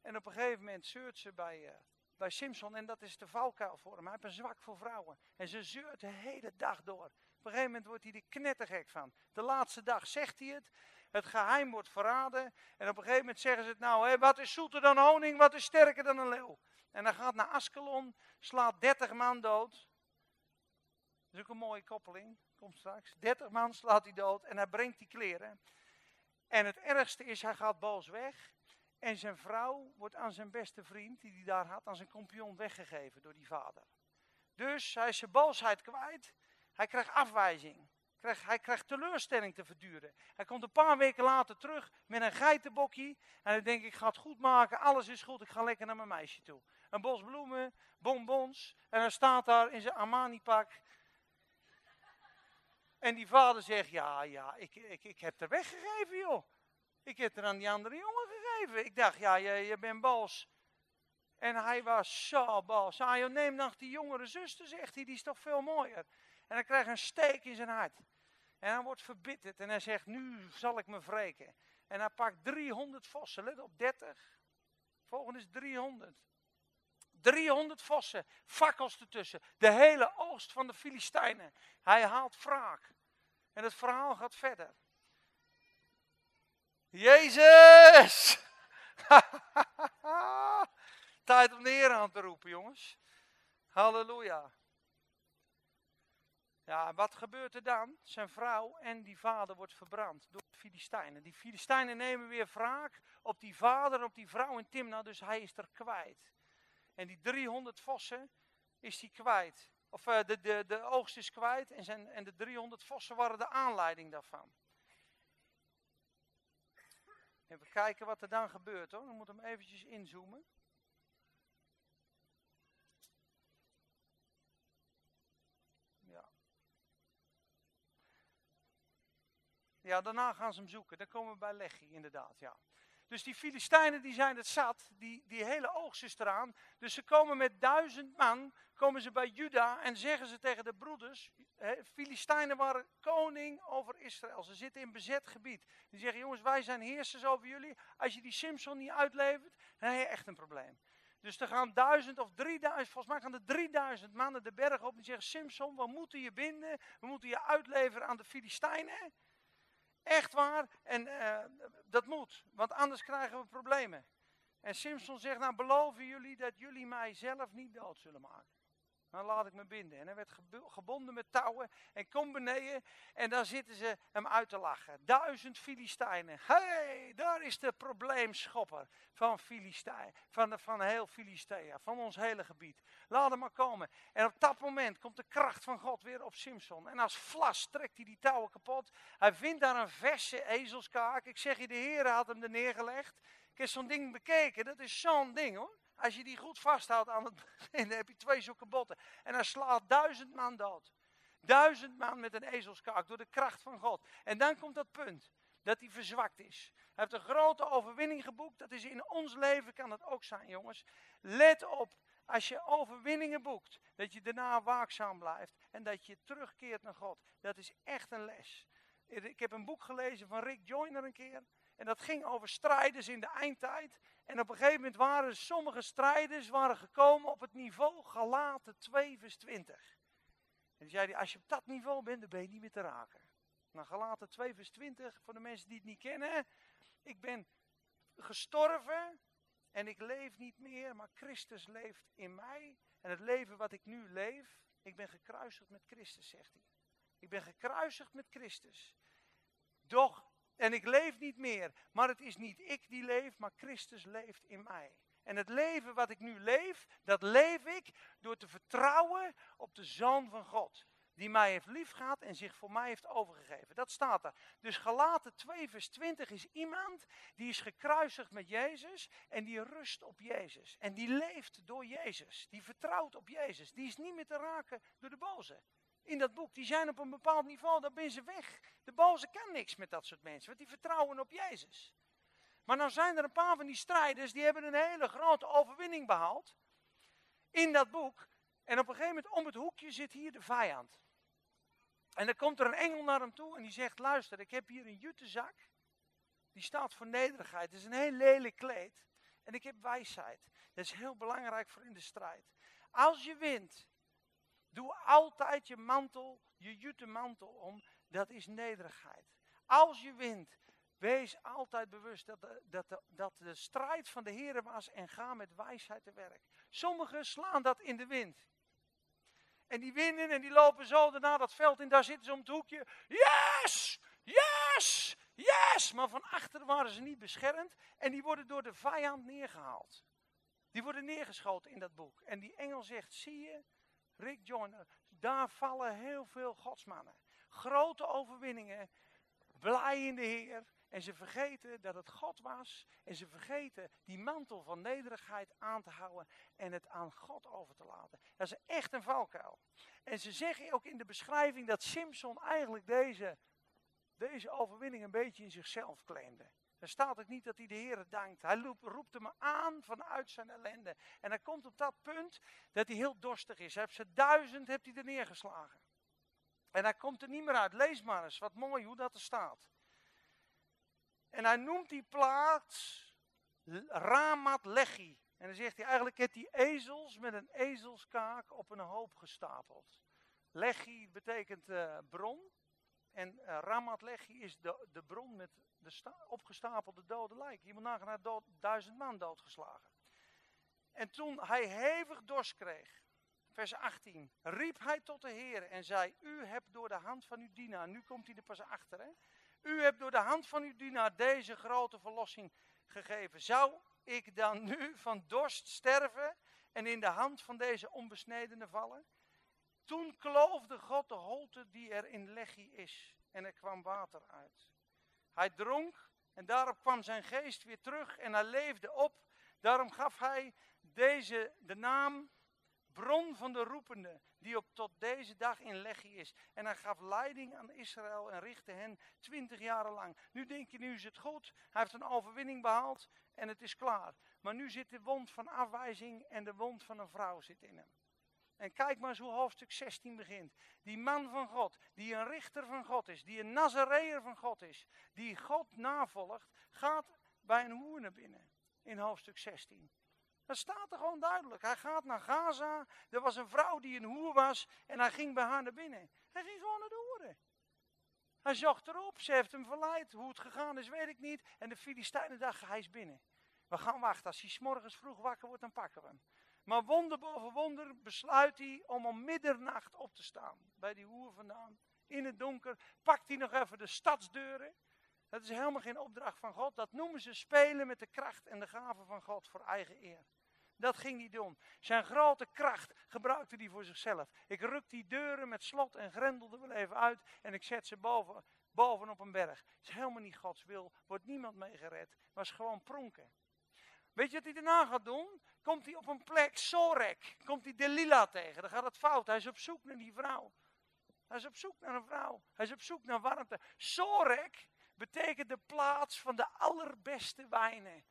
En op een gegeven moment zeurt ze bij, uh, bij Simpson. En dat is de valkuil voor hem. Hij heeft een zwak voor vrouwen. En ze zeurt de hele dag door. Op een gegeven moment wordt hij er knettergek van. De laatste dag zegt hij het. Het geheim wordt verraden. En op een gegeven moment zeggen ze het nou. Hé, wat is zoeter dan honing? Wat is sterker dan een leeuw? En hij gaat naar Askelon. Slaat 30 man dood. Dat is ook een mooie koppeling. Komt straks. 30 man slaat hij dood. En hij brengt die kleren. En het ergste is, hij gaat boos weg. En zijn vrouw wordt aan zijn beste vriend, die hij daar had, aan zijn kompion weggegeven door die vader. Dus hij is zijn boosheid kwijt. Hij krijgt afwijzing. hij krijgt teleurstelling te verduren. Hij komt een paar weken later terug met een geitenbokje. En hij denkt, ik ga het goed maken, alles is goed, ik ga lekker naar mijn meisje toe. Een bos bloemen, bonbons. En hij staat daar in zijn Armani-pak. En die vader zegt, ja, ja, ik, ik, ik heb er weggegeven, joh. Ik heb er aan die andere jongen gegeven. Ik dacht, ja, je, je bent boos. En hij was zo boos. Joh, neem nog die jongere zuster, zegt hij, die is toch veel mooier. En hij krijgt een steek in zijn hart. En hij wordt verbitterd en hij zegt, nu zal ik me wreken. En hij pakt 300 vossen, let op 30. Volgende is 300. 300 vossen, fakkels ertussen. De hele oogst van de Filistijnen. Hij haalt wraak. En het verhaal gaat verder. Jezus! Tijd om de Heer aan te roepen, jongens. Halleluja. Ja, wat gebeurt er dan? Zijn vrouw en die vader wordt verbrand door de Filistijnen. Die Filistijnen nemen weer wraak op die vader en op die vrouw in Timna, dus hij is er kwijt. En die 300 vossen is hij kwijt. Of uh, de, de, de oogst is kwijt en, zijn, en de 300 vossen waren de aanleiding daarvan. Even kijken wat er dan gebeurt hoor. We moeten hem eventjes inzoomen. Ja. Ja, daarna gaan ze hem zoeken. Dan komen we bij Leggy inderdaad, ja. Dus die Filistijnen die zijn het zat, die, die hele oogst is eraan. Dus ze komen met duizend man, komen ze bij Juda en zeggen ze tegen de broeders, Filistijnen waren koning over Israël. Ze zitten in bezet gebied. Die zeggen, jongens, wij zijn heersers over jullie. Als je die Simpson niet uitlevert, dan heb je echt een probleem. Dus er gaan duizend of drieduizend, volgens mij gaan er drieduizend mannen de berg op. Die zeggen, Simpson, we moeten je binden. We moeten je uitleveren aan de Filistijnen. Echt waar. En uh, dat moet, want anders krijgen we problemen. En Simpson zegt, nou beloven jullie dat jullie mij zelf niet dood zullen maken. Dan laat ik me binden. En hij werd gebonden met touwen en kom beneden. En dan zitten ze hem uit te lachen. Duizend Filistijnen. Hey, daar is de probleemschopper van Filistijn. Van, van heel Filistea, van ons hele gebied. Laat hem maar komen. En op dat moment komt de kracht van God weer op Simpson. En als vlas trekt hij die touwen kapot. Hij vindt daar een verse ezelskaak. Ik zeg je, de Heer had hem er neergelegd. Ik heb zo'n ding bekeken. Dat is zo'n ding hoor. Als je die goed vasthoudt aan het begin, dan heb je twee zulke botten. En hij slaat duizend man dood. Duizend man met een ezelskaak door de kracht van God. En dan komt dat punt dat hij verzwakt is. Hij heeft een grote overwinning geboekt. Dat is in ons leven kan dat ook zijn, jongens. Let op, als je overwinningen boekt, dat je daarna waakzaam blijft en dat je terugkeert naar God. Dat is echt een les. Ik heb een boek gelezen van Rick Joyner een keer. En dat ging over strijders in de eindtijd. En op een gegeven moment waren sommige strijders waren gekomen op het niveau Galaten 2 vers 20. En zei hij, als je op dat niveau bent, dan ben je niet meer te raken. Nou, Galaten 2 vers 20, voor de mensen die het niet kennen. Ik ben gestorven en ik leef niet meer, maar Christus leeft in mij. En het leven wat ik nu leef, ik ben gekruisigd met Christus, zegt hij. Ik ben gekruisigd met Christus. Doch en ik leef niet meer, maar het is niet ik die leef, maar Christus leeft in mij. En het leven wat ik nu leef, dat leef ik door te vertrouwen op de Zoon van God. Die mij heeft liefgehad en zich voor mij heeft overgegeven. Dat staat er. Dus Galaten 2 vers 20 is iemand die is gekruisigd met Jezus en die rust op Jezus. En die leeft door Jezus. Die vertrouwt op Jezus. Die is niet meer te raken door de boze in dat boek, die zijn op een bepaald niveau, dan ben ze weg. De boze kan niks met dat soort mensen, want die vertrouwen op Jezus. Maar dan zijn er een paar van die strijders, die hebben een hele grote overwinning behaald. In dat boek. En op een gegeven moment om het hoekje zit hier de vijand. En dan komt er een engel naar hem toe en die zegt, luister, ik heb hier een juttezak. Die staat voor nederigheid. Het is een heel lelijk kleed. En ik heb wijsheid. Dat is heel belangrijk voor in de strijd. Als je wint, Doe altijd je mantel, je jute mantel om. Dat is nederigheid. Als je wint, wees altijd bewust dat de, dat dat de strijd van de Heer was en ga met wijsheid te werk. Sommigen slaan dat in de wind. En die winnen en die lopen zo daarna dat veld in, daar zitten ze om het hoekje. Yes! Yes! Yes! Maar van achter waren ze niet beschermd en die worden door de vijand neergehaald. Die worden neergeschoten in dat boek. En die engel zegt, zie je, Rick Joyner, daar vallen heel veel godsmannen. Grote overwinningen, blij in de Heer. En ze vergeten dat het God was. En ze vergeten die mantel van nederigheid aan te houden en het aan God over te laten. Dat is echt een valkuil. En ze zeggen ook in de beschrijving dat Simpson eigenlijk deze, deze overwinning een beetje in zichzelf claimde. Er staat ook niet dat hij de Heer dankt. Hij roept hem aan vanuit zijn ellende. En hij komt op dat punt dat hij heel dorstig is. Hij heeft ze duizend heeft hij er neergeslagen. En hij komt er niet meer uit. Lees maar eens, wat mooi hoe dat er staat. En hij noemt die plaats Ramat Lechi. En dan zegt hij eigenlijk, heeft die ezels met een ezelskaak op een hoop gestapeld. Lechi betekent uh, bron. En uh, Ramat Lechi is de, de bron met de opgestapelde dode lijken. Hij dood, duizend man doodgeslagen. En toen hij hevig dorst kreeg, vers 18, riep hij tot de Heer en zei, u hebt door de hand van uw dienaar, nu komt hij er pas achter, hè? u hebt door de hand van uw dienaar deze grote verlossing gegeven. Zou ik dan nu van dorst sterven en in de hand van deze onbesnedene vallen? Toen kloofde God de holte die er in Lechi is en er kwam water uit. Hij dronk en daarop kwam zijn geest weer terug en hij leefde op. Daarom gaf hij deze de naam bron van de roepende, die op tot deze dag in leggie is. En hij gaf leiding aan Israël en richtte hen twintig jaren lang. Nu denk je, nu is het goed, hij heeft een overwinning behaald en het is klaar. Maar nu zit de wond van afwijzing en de wond van een vrouw zit in hem. En kijk maar eens hoe hoofdstuk 16 begint. Die man van God, die een richter van God is, die een Nazareër van God is, die God navolgt, gaat bij een hoer naar binnen in hoofdstuk 16. Dat staat er gewoon duidelijk. Hij gaat naar Gaza. Er was een vrouw die een hoer was en hij ging bij haar naar binnen. Hij ging gewoon naar de hoeren. Hij zocht erop, ze heeft hem verleid. Hoe het gegaan is, weet ik niet. En de Filistijnen dachten, hij is binnen. We gaan wachten. Als hij s morgens vroeg wakker wordt, dan pakken we hem. Maar wonder boven wonder besluit hij om om middernacht op te staan. Bij die hoer vandaan. In het donker pakt hij nog even de stadsdeuren. Dat is helemaal geen opdracht van God. Dat noemen ze spelen met de kracht en de gaven van God voor eigen eer. Dat ging hij doen. Zijn grote kracht gebruikte hij voor zichzelf. Ik ruk die deuren met slot en grendel er wel even uit en ik zet ze boven, op een berg. Het is helemaal niet Gods wil. Wordt niemand mee gered. Is gewoon pronken. Weet je wat hij daarna gaat doen? Komt hij op een plek, Sorek, komt hij Delila tegen. Dan gaat het fout. Hij is op zoek naar die vrouw. Hij is op zoek naar een vrouw. Hij is op zoek naar warmte. Sorek betekent de plaats van de allerbeste wijnen.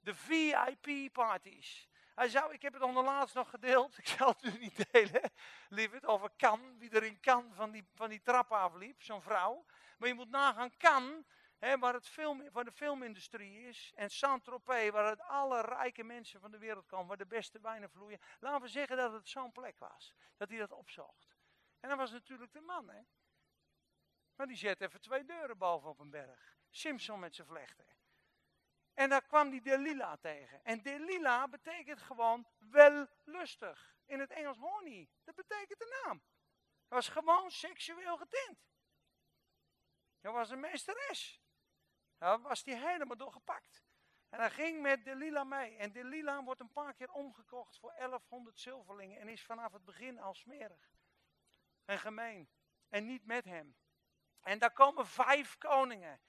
De VIP-parties. Hij zou, ik heb het onderlaatst nog gedeeld, ik zal het nu niet delen, lieverd, over Kan, wie er in Kan van die, van die trap afliep, zo'n vrouw. Maar je moet nagaan, Kan, waar het film, waar de filmindustrie is, en Saint-Tropez, waar het alle rijke mensen van de wereld komen, waar de beste wijnen vloeien. Laten we zeggen dat het zo'n plek was, dat hij dat opzocht. En dat was natuurlijk de man, hè. Maar die zet even twee deuren boven op een berg. Simpson met zijn vlechten. En daar kwam die Delila tegen. En Delila betekent gewoon wel lustig. In het Engels horny. Dat betekent de naam. Hij was gewoon seksueel getint. Hij was een meesteres. Daar was hij helemaal doorgepakt. En hij ging met Delila mee. En Delila wordt een paar keer omgekocht voor 1100 zilverlingen. En is vanaf het begin al smerig. En gemeen. En niet met hem. En daar komen vijf koningen.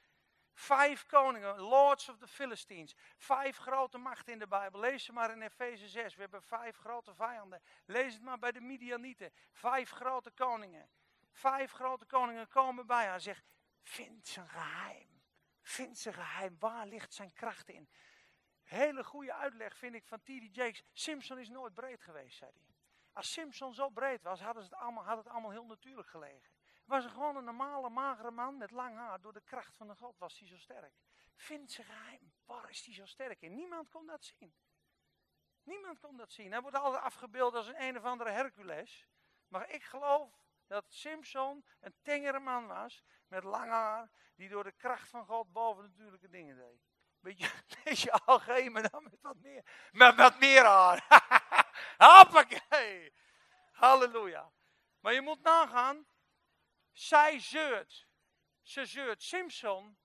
Vijf koningen, lords of the Philistines. Vijf grote machten in de Bijbel. Lees ze maar in Efeze 6. We hebben vijf grote vijanden. Lees het maar bij de Midianieten. Vijf grote koningen. Vijf grote koningen komen bij haar en zegt, vind zijn geheim. Vind zijn geheim. Waar ligt zijn kracht in? Hele goede uitleg vind ik van T.D. Jakes. Simpson is nooit breed geweest, zei hij. Als Simpson zo breed was, hadden ze het allemaal, had het allemaal heel natuurlijk gelegen was er gewoon een normale, magere man met lang haar. Door de kracht van de God was hij zo sterk. Vind zijn geheim. Waar is hij zo sterk in? Niemand kon dat zien. Niemand kon dat zien. Hij wordt altijd afgebeeld als een een of andere Hercules. Maar ik geloof dat Simpson een tengere man was. Met lang haar. Die door de kracht van God boven natuurlijke dingen deed. Beetje, beetje algemeen, maar dan met wat meer. Met wat meer haar. Hoppakee. Halleluja. Maar je moet nagaan. Zij zeurt. Ze zeurt. Simpson,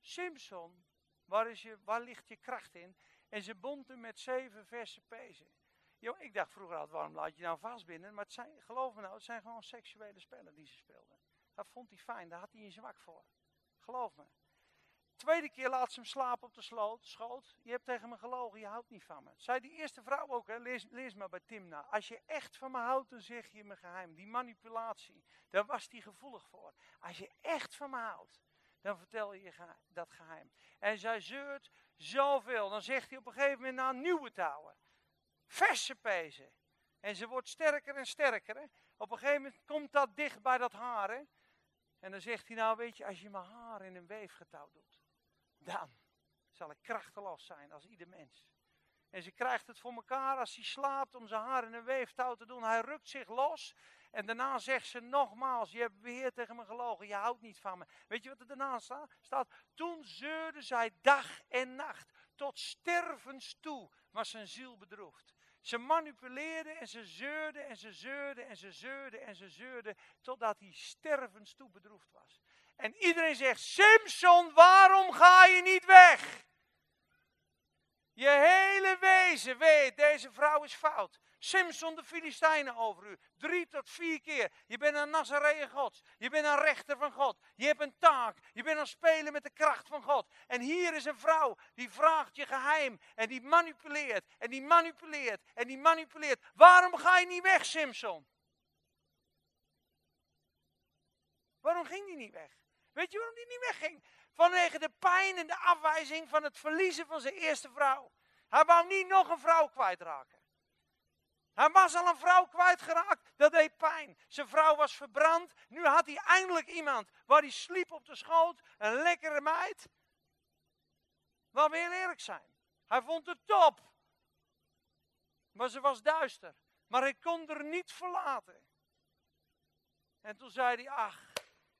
Simpson, waar, is je, waar ligt je kracht in? En ze bond hem met zeven verse pezen. Yo, ik dacht vroeger altijd, waarom laat je nou vastbinden? Maar het zijn, geloof me nou, het zijn gewoon seksuele spellen die ze speelden. Dat vond hij fijn, daar had hij een zwak voor. Geloof me. Tweede keer laat ze hem slapen op de sloot, schoot. Je hebt tegen me gelogen, je houdt niet van me. Zei die eerste vrouw ook, hè? Lees, lees maar bij Timna. Als je echt van me houdt, dan zeg je me geheim. Die manipulatie, daar was hij gevoelig voor. Als je echt van me houdt, dan vertel je dat geheim. En zij zeurt zoveel. Dan zegt hij op een gegeven moment naar nieuwe touwen. Verse pezen. En ze wordt sterker en sterker. Hè? Op een gegeven moment komt dat dicht bij dat haar. Hè? En dan zegt hij nou, weet je, als je mijn haar in een weefgetouw doet dan zal ik krachteloos zijn als ieder mens. En ze krijgt het voor elkaar als hij slaapt om zijn haar in een weeftouw te doen. Hij rukt zich los. En daarna zegt ze nogmaals, je hebt weer tegen me gelogen, je houdt niet van me. Weet je wat er daarna staat? staat toen zeurde zij dag en nacht. Tot stervens toe was zijn ziel bedroefd. Ze manipuleerde en ze zeurde en ze zeurde en ze zeurde en ze zeurde. Totdat hij stervens toe bedroefd was. En iedereen zegt, Simpson, waarom ga je niet weg? Je hele Deze weet, deze vrouw is fout. Simson de Filistijnen over u. Drie tot vier keer. Je bent een Nazareër Gods. Je bent een rechter van God. Je hebt een taak. Je bent aan spelen met de kracht van God. En hier is een vrouw die vraagt je geheim. En die manipuleert. En die manipuleert. En die manipuleert. Waarom ga je niet weg, Simson? Waarom ging die niet weg? Weet je waarom die niet wegging? Vanwege de pijn en de afwijzing van het verliezen van zijn eerste vrouw. Hij wou niet nog een vrouw kwijtraken. Hij was al een vrouw kwijtgeraakt, dat deed pijn. Zijn vrouw was verbrand, nu had hij eindelijk iemand waar hij sliep op de schoot, een lekkere meid. Laten we heel eerlijk zijn. Hij vond het top. Maar ze was duister. Maar hij kon er niet verlaten. En toen zei hij, ach,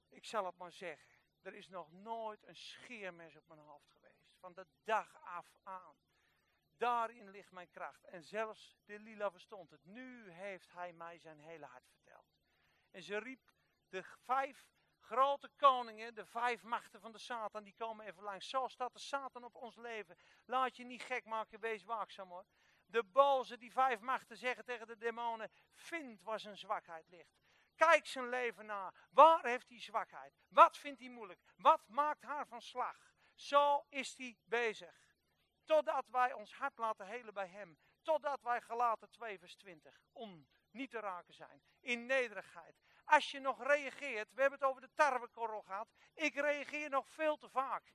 ik zal het maar zeggen. Er is nog nooit een scheermes op mijn hoofd geweest. Van de dag af aan. Daarin ligt mijn kracht. En zelfs de lila verstond het. Nu heeft hij mij zijn hele hart verteld. En ze riep de vijf grote koningen, de vijf machten van de Satan, die komen even langs. Zo staat de Satan op ons leven. Laat je niet gek maken, wees waakzaam hoor. De boze, die vijf machten, zeggen tegen de demonen: Vind waar zijn zwakheid ligt. Kijk zijn leven na. Waar heeft hij zwakheid? Wat vindt hij moeilijk? Wat maakt haar van slag? Zo is hij bezig. Totdat wij ons hart laten helen bij hem. Totdat wij gelaten 2 vers 20 on niet te raken zijn. In nederigheid. Als je nog reageert, we hebben het over de tarwekorrel gehad. Ik reageer nog veel te vaak.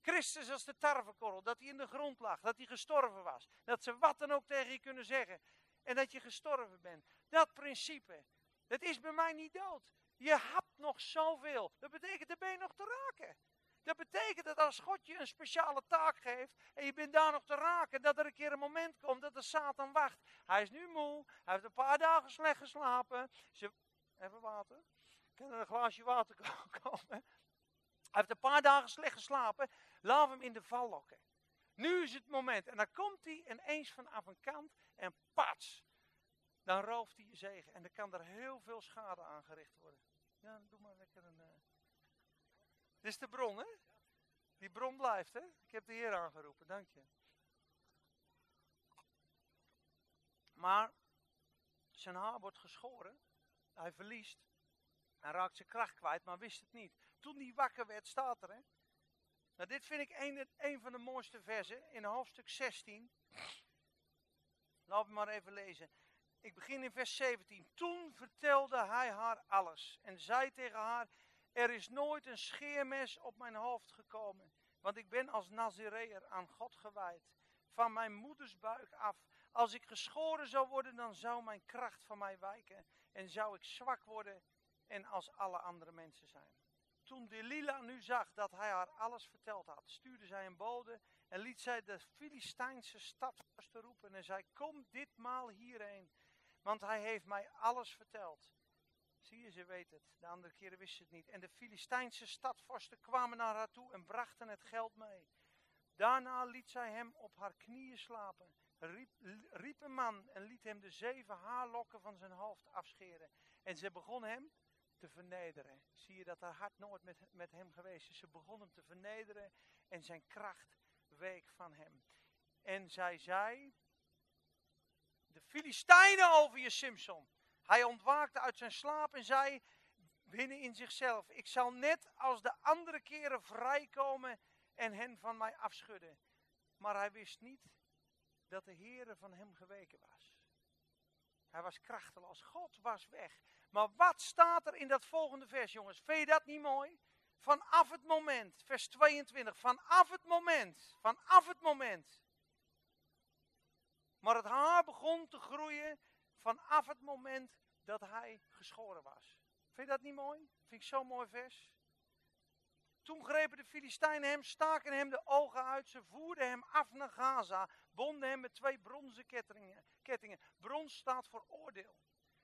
Christus als de tarwekorrel, dat hij in de grond lag, dat hij gestorven was. Dat ze wat dan ook tegen je kunnen zeggen. En dat je gestorven bent. Dat principe, dat is bij mij niet dood. Je hebt nog zoveel. Dat betekent, er ben je nog te raken. Dat betekent dat als God je een speciale taak geeft en je bent daar nog te raken, dat er een keer een moment komt dat de Satan wacht. Hij is nu moe, hij heeft een paar dagen slecht geslapen. Ze, even water. Kan er een glaasje water komen? Hij heeft een paar dagen slecht geslapen. Laat hem in de val lokken. Nu is het moment. En dan komt hij ineens vanaf een kant en pats. Dan rooft hij je zegen. En dan kan er heel veel schade aangericht worden. Ja, doe maar lekker een... Uh... Dit is de bron, hè? Die bron blijft, hè? Ik heb de Heer aangeroepen, dank je. Maar zijn haar wordt geschoren. Hij verliest. Hij raakt zijn kracht kwijt, maar wist het niet. Toen hij wakker werd, staat er, hè? Nou, dit vind ik een, van de mooiste versen in hoofdstuk 16. Laten we maar even lezen. Ik begin in vers 17. Toen vertelde hij haar alles en zei tegen haar: er is nooit een scheermes op mijn hoofd gekomen, want ik ben als Nazireër aan God gewijd. Van mijn moeders buik af. Als ik geschoren zou worden, dan zou mijn kracht van mij wijken. En zou ik zwak worden en als alle andere mensen zijn. Toen Delila nu zag dat hij haar alles verteld had, stuurde zij een bode en liet zij de Filistijnse stad te roepen en zei, kom ditmaal hierheen, want hij heeft mij alles verteld. Zie je, ze weet het. De andere keren wist ze het niet. En de Filistijnse stadvorsten kwamen naar haar toe en brachten het geld mee. Daarna liet zij hem op haar knieën slapen, riep, riep een man en liet hem de zeven haarlokken van zijn hoofd afscheren. En ze begon hem te vernederen. Zie je dat haar hart nooit met, met hem geweest is. Ze begon hem te vernederen en zijn kracht week van hem. En zij zei, de Filistijnen over je Simpson. Hij ontwaakte uit zijn slaap en zei binnen in zichzelf: Ik zal net als de andere keren vrijkomen en hen van mij afschudden. Maar hij wist niet dat de Heere van hem geweken was. Hij was krachteloos. God was weg. Maar wat staat er in dat volgende vers, jongens? Vind je dat niet mooi? Vanaf het moment, vers 22, vanaf het moment, vanaf het moment. Maar het haar begon te groeien vanaf het moment dat hij geschoren was. Vind je dat niet mooi? Vind ik zo'n mooi vers. Toen grepen de Filistijnen hem, staken hem de ogen uit, ze voerden hem af naar Gaza, bonden hem met twee bronzen kettingen. kettingen. Brons staat voor oordeel.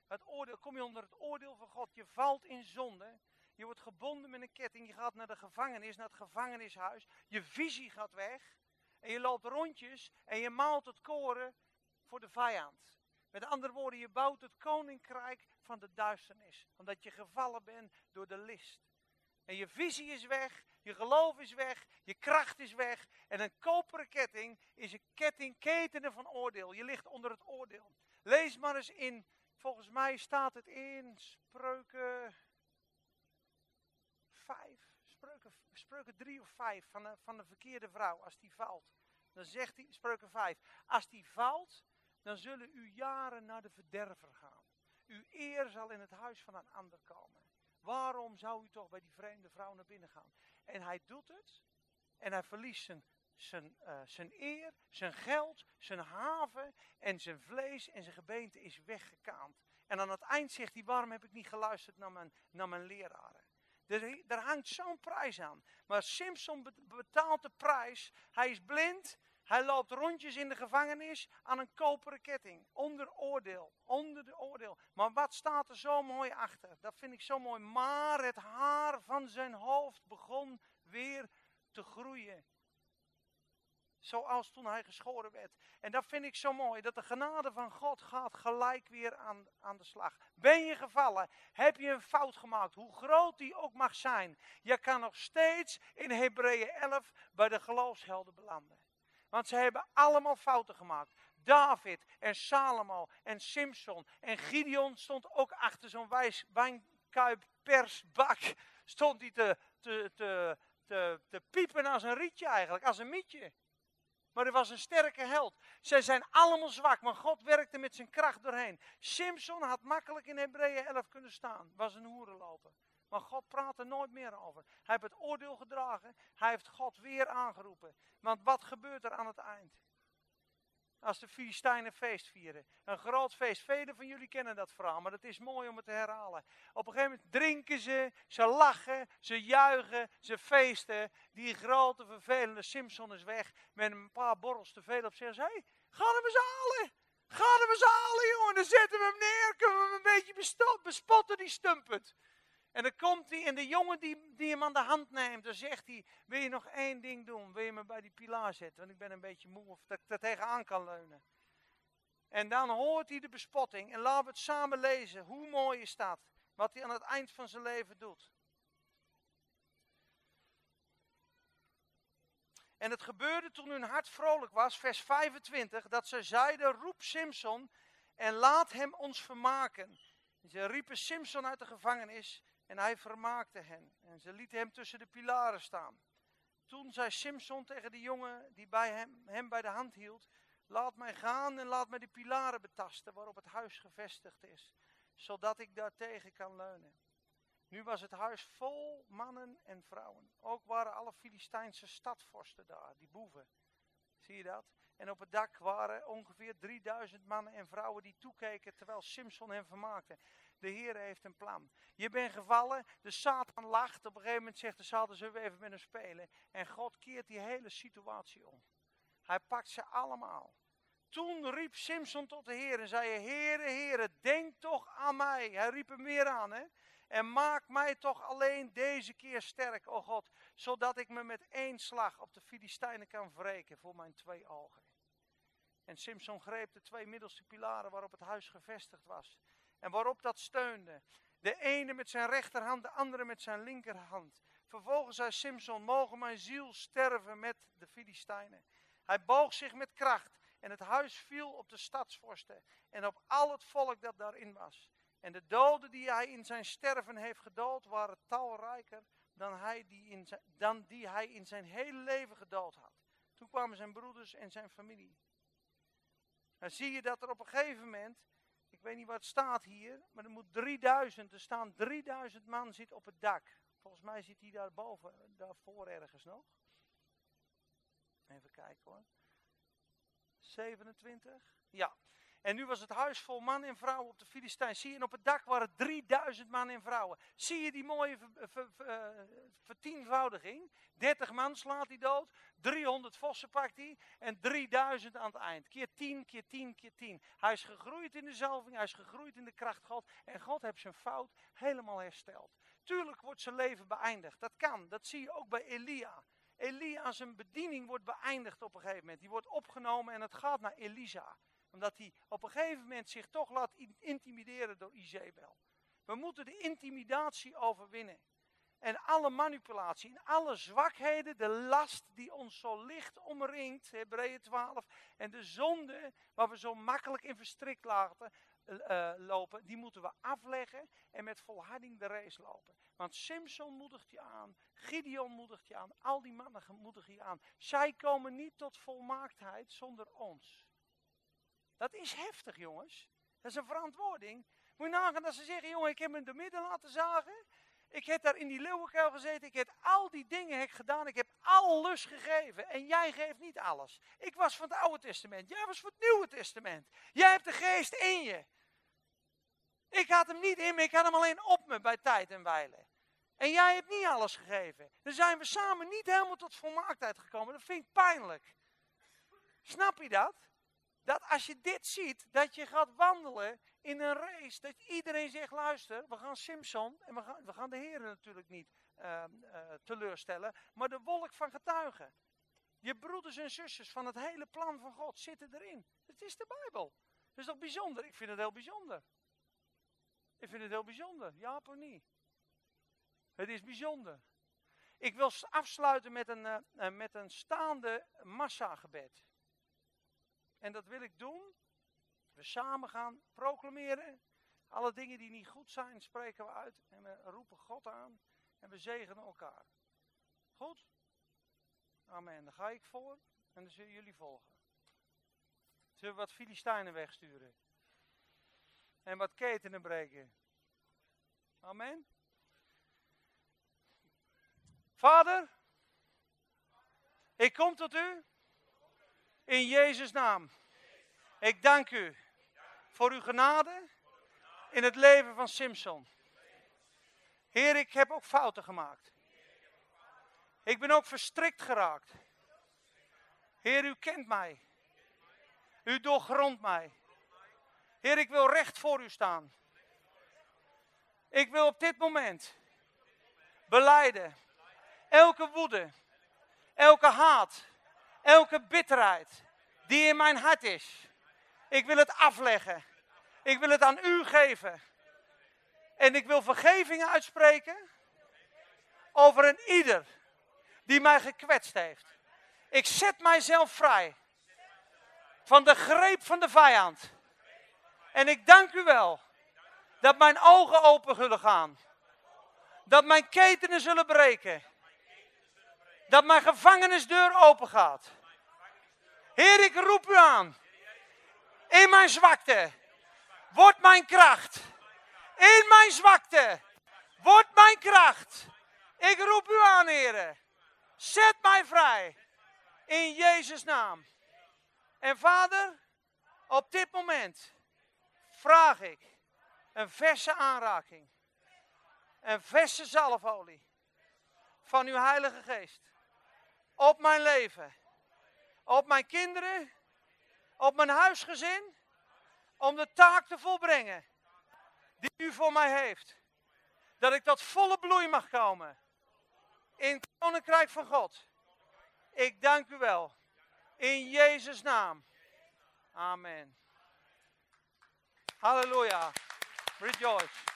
Het oordeel, kom je onder het oordeel van God. Je valt in zonde. Je wordt gebonden met een ketting. Je gaat naar de gevangenis, naar het gevangenishuis. Je visie gaat weg. En je loopt rondjes en je maalt het koren voor de vijand. Met andere woorden, je bouwt het koninkrijk van de duisternis. Omdat je gevallen bent door de list. En je visie is weg, je geloof is weg, je kracht is weg. En een koperen ketting is een ketting ketenen van oordeel. Je ligt onder het oordeel. Lees maar eens in, volgens mij staat het in Spreuken 5, Spreuken, Spreuken 3 of 5 van de, van de verkeerde vrouw, als die valt. Dan zegt hij, Spreuken 5, als die valt, dan zullen uw jaren naar de verderver gaan. Uw eer zal in het huis van een ander komen. Waarom zou u toch bij die vreemde vrouw naar binnen gaan? En hij doet het. En hij verliest zijn, zijn, uh, zijn eer, zijn geld, zijn haven en zijn vlees en zijn gebeente is weggekaand. En aan het eind zegt hij, waarom heb ik niet geluisterd naar mijn, naar mijn leraren? Er, er hangt zo'n prijs aan. Maar Simpson betaalt de prijs. Hij is blind. Hij loopt rondjes in de gevangenis aan een koperen ketting. Onder oordeel. Onder de oordeel. Maar wat staat er zo mooi achter? Dat vind ik zo mooi. Maar het haar van zijn hoofd begon weer te groeien. Zoals toen hij geschoren werd. En dat vind ik zo mooi. Dat de genade van God gaat gelijk weer aan, aan de slag. Ben je gevallen? Heb je een fout gemaakt? Hoe groot die ook mag zijn. Je kan nog steeds in Hebreeën 11 bij de geloofshelden belanden. Want ze hebben allemaal fouten gemaakt. David en Salomo en Simpson en Gideon stond ook achter zo'n wijnkuip persbak. Stond hij te, te, te, te, piepen als een rietje eigenlijk, als een mietje. Maar er was een sterke held. Zij zijn allemaal zwak, maar God werkte met zijn kracht doorheen. Simpson had makkelijk in Hebreeën 11 kunnen staan. Was een hoerenloper. Maar God praat er nooit meer over. Hij heeft het oordeel gedragen. Hij heeft God weer aangeroepen. Want wat gebeurt er aan het eind? Als de Filistijnen feest vieren. Een groot feest. Velen van jullie kennen dat verhaal, maar het is mooi om het te herhalen. Op een gegeven moment drinken ze, ze lachen, ze juichen, ze feesten. Die grote vervelende Simpson is weg met een paar borrels te veel op zich. Hé, hey, ga hem eens halen. Ga hem eens halen, jongen. Dan zetten we hem neer. Kunnen we hem een beetje bespotten, die stumpet. En dan komt hij en de jongen die, die hem aan de hand neemt, dan zegt hij, wil je nog één ding doen? Wil je me bij die pilaar zetten? Want ik ben een beetje moe of dat ik er tegenaan kan leunen. En dan hoort hij de bespotting en laten we het samen lezen. Hoe mooi is dat? Wat hij aan het eind van zijn leven doet. En het gebeurde toen hun hart vrolijk was, vers 25, dat ze zeiden, roep Simpson en laat hem ons vermaken. En ze riepen Simpson uit de gevangenis en hij vermaakte hen. En ze lieten hem tussen de pilaren staan. Toen zei Simson tegen de jongen die bij hem, hem bij de hand hield: Laat mij gaan en laat mij de pilaren betasten waarop het huis gevestigd is, zodat ik daartegen kan leunen. Nu was het huis vol mannen en vrouwen. Ook waren alle Filistijnse stadvorsten daar, die boeven. Zie je dat? En op het dak waren ongeveer 3000 mannen en vrouwen die toekeken terwijl Simson hem vermaakte. De Heer heeft een plan. Je bent gevallen, de Satan lacht. Op een gegeven moment zegt de Satan, zullen we even met hem spelen? En God keert die hele situatie om. Hij pakt ze allemaal. Toen riep Simson tot de Heer en zei, Heere, Heere, denk toch aan mij. Hij riep hem weer aan, hè. En maak mij toch alleen deze keer sterk, o God, zodat ik me met één slag op de Filistijnen kan wreken voor mijn twee ogen. En Simson greep de twee middelste pilaren waarop het huis gevestigd was en waarop dat steunde. De ene met zijn rechterhand, de andere met zijn linkerhand. Vervolgens zei Simson, mogen mijn ziel sterven met de Filistijnen. Hij boog zich met kracht en het huis viel op de stadsvorsten en op al het volk dat daarin was. En de doden die hij in zijn sterven heeft gedood waren talrijker dan, hij die, in zijn, dan die hij in zijn hele leven gedood had. Toen kwamen zijn broeders en zijn familie. Dan zie je dat er op een gegeven moment weet niet wat staat hier, maar er moet 3000, er staan 3000 man zit op het dak. Volgens mij zit hij daar boven, daarvoor ergens nog. Even kijken hoor. 27? Ja. En nu was het huis vol man en vrouwen op de Filistijn. Zie je, en op het dak waren 3000 man en vrouwen. Zie je die mooie eh, vertienvoudiging? 30 man slaat hij dood, 300 vossen pakt hij en 3000 aan het eind. Keer 10, keer 10, keer 10. Hij is gegroeid in de zalving, hij is gegroeid in de kracht God. En God heeft zijn fout helemaal hersteld. Tuurlijk wordt zijn leven beëindigd. Dat kan, dat zie je ook bij Elia. Elia zijn bediening wordt beëindigd op een gegeven moment. Die wordt opgenomen en het gaat naar Elisa omdat hij op een gegeven moment zich toch laat intimideren door Izebel. We moeten de intimidatie overwinnen. en alle manipulatie, en alle zwakheden, de last die ons zo licht omringt, Hebreeën 12, en de zonde waar we zo makkelijk in verstrikt laten, uh, lopen, die moeten we afleggen en met volharding de race lopen. Want Simpson moedigt je aan, Gideon moedigt je aan, al die mannen moedigen je aan. Zij komen niet tot volmaaktheid zonder ons. Dat is heftig, jongens. Dat is een verantwoording. Moet je nagaan dat ze zeggen, jongen, ik heb hem de midden laten zagen. Ik heb daar in die leeuwenkuil gezeten. Ik heb al die dingen heb gedaan. Ik heb alles gegeven. En jij geeft niet alles. Ik was van het Oude Testament. Jij was van het Nieuwe Testament. Jij hebt de geest in je. Ik had hem niet in me. Ik had hem alleen op me bij tijd en wijle. En jij hebt niet alles gegeven. Dan zijn we samen niet helemaal tot volmaaktheid gekomen. Dat vind ik pijnlijk. Snap je dat? Dat als je dit ziet, dat je gaat wandelen in een race, dat iedereen zegt, luister, we gaan Simpson, en we gaan, we gaan de heren natuurlijk niet uh, uh, teleurstellen, maar de wolk van getuigen. Je broeders en zusters van het hele plan van God zitten erin. Het is de Bijbel. Dat is toch bijzonder? Ik vind het heel bijzonder. Ik vind het heel bijzonder. Ja of niet? Het is bijzonder. Ik wil afsluiten met een, uh, met een staande massagebed. En dat wil ik doen. We samen gaan proclameren. Alle dingen die niet goed zijn, spreken we uit. En we roepen God aan. En we zegenen elkaar. Goed? Amen. Dan ga ik voor. En dan zullen jullie volgen. Zullen we wat Filistijnen wegsturen? En wat ketenen breken? Amen. Vader, ik kom tot u in Jezus' naam. Ik dank u voor uw genade in het leven van Simpson. Heer, ik heb ook fouten gemaakt. Ik ben ook verstrikt geraakt. Heer, u kent mij. U doorgrondt mij. Heer, ik wil recht voor u staan. Ik wil op dit moment beleiden elke woede, elke haat, elke bitterheid die in mijn hart is. Ik wil het afleggen. Ik wil het aan u geven. En ik wil vergeving uitspreken over een ieder die mij gekwetst heeft. Ik zet mijzelf vrij van de greep van de vijand. En ik dank u wel dat mijn ogen open zullen gaan. Dat mijn ketenen zullen breken. Dat mijn gevangenisdeur open gaat. Heer, ik roep u aan. In mijn zwakte. Word mijn kracht. In mijn zwakte. Word mijn kracht. Ik roep u aan, heren. Zet mij vrij. In Jezus' naam. En vader, op dit moment vraag ik een verse aanraking. Een verse zalfolie van uw Heilige Geest. Op mijn leven. Op mijn kinderen. Op mijn huisgezin. Om de taak te volbrengen. Die u voor mij heeft. Dat ik tot volle bloei mag komen. In het koninkrijk van God. Ik dank u wel. In Jezus' naam. Amen. Halleluja. Rejoice.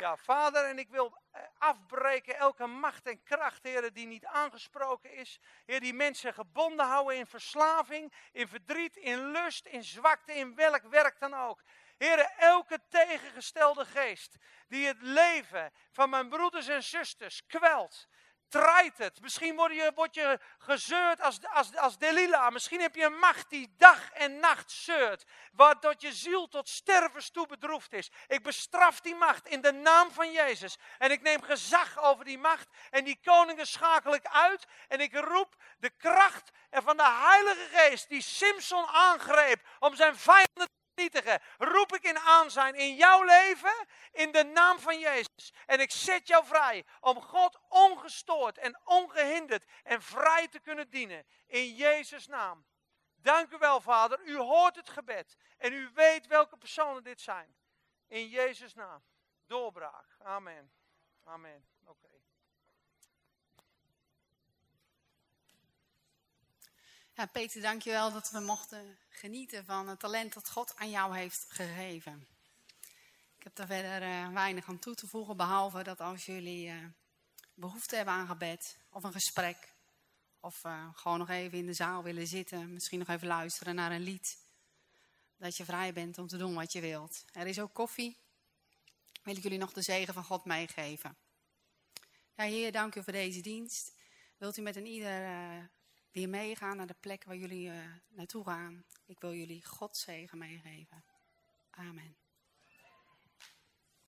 Ja, vader, en ik wil eh, afbreken elke macht en kracht, heren, die niet aangesproken is. Heer, die mensen gebonden houden in verslaving, in verdriet, in lust, in zwakte, in welk werk dan ook. Heren, elke tegengestelde geest die het leven van mijn broeders en zusters kwelt, draait het. Misschien word je, word je gezeurd als, als, als Delila. Misschien heb je een macht die dag en nacht zeurt. Waardoor je ziel tot stervens toe bedroefd is. Ik bestraf die macht in de naam van Jezus. En ik neem gezag over die macht. En die koningen schakel ik uit. En ik roep de kracht van de Heilige Geest die Simpson aangreep om zijn vijanden roep ik in aanzijn in jouw leven in de naam van Jezus. En ik zet jou vrij om God ongestoord en ongehinderd en vrij te kunnen dienen in Jezus' naam. Dank u wel, Vader. U hoort het gebed en u weet welke personen dit zijn. In Jezus' naam. Doorbraak. Amen. Amen. Oké. Ja, Peter, dankjewel dat we mochten genieten van het talent dat God aan jou heeft gegeven. Ik heb daar verder uh, weinig aan toe te voegen, behalve dat als jullie uh, behoefte hebben aan gebed of een gesprek, of uh, gewoon nog even in de zaal willen zitten, misschien nog even luisteren naar een lied, dat je vrij bent om te doen wat je wilt. Er is ook koffie. Wil ik jullie nog de zegen van God meegeven. Ja, Heer, dank u voor deze dienst. Wilt u met een ieder weer meegaan naar de plek waar jullie naartoe gaan? Ik wil jullie God zegen meegeven. Amen.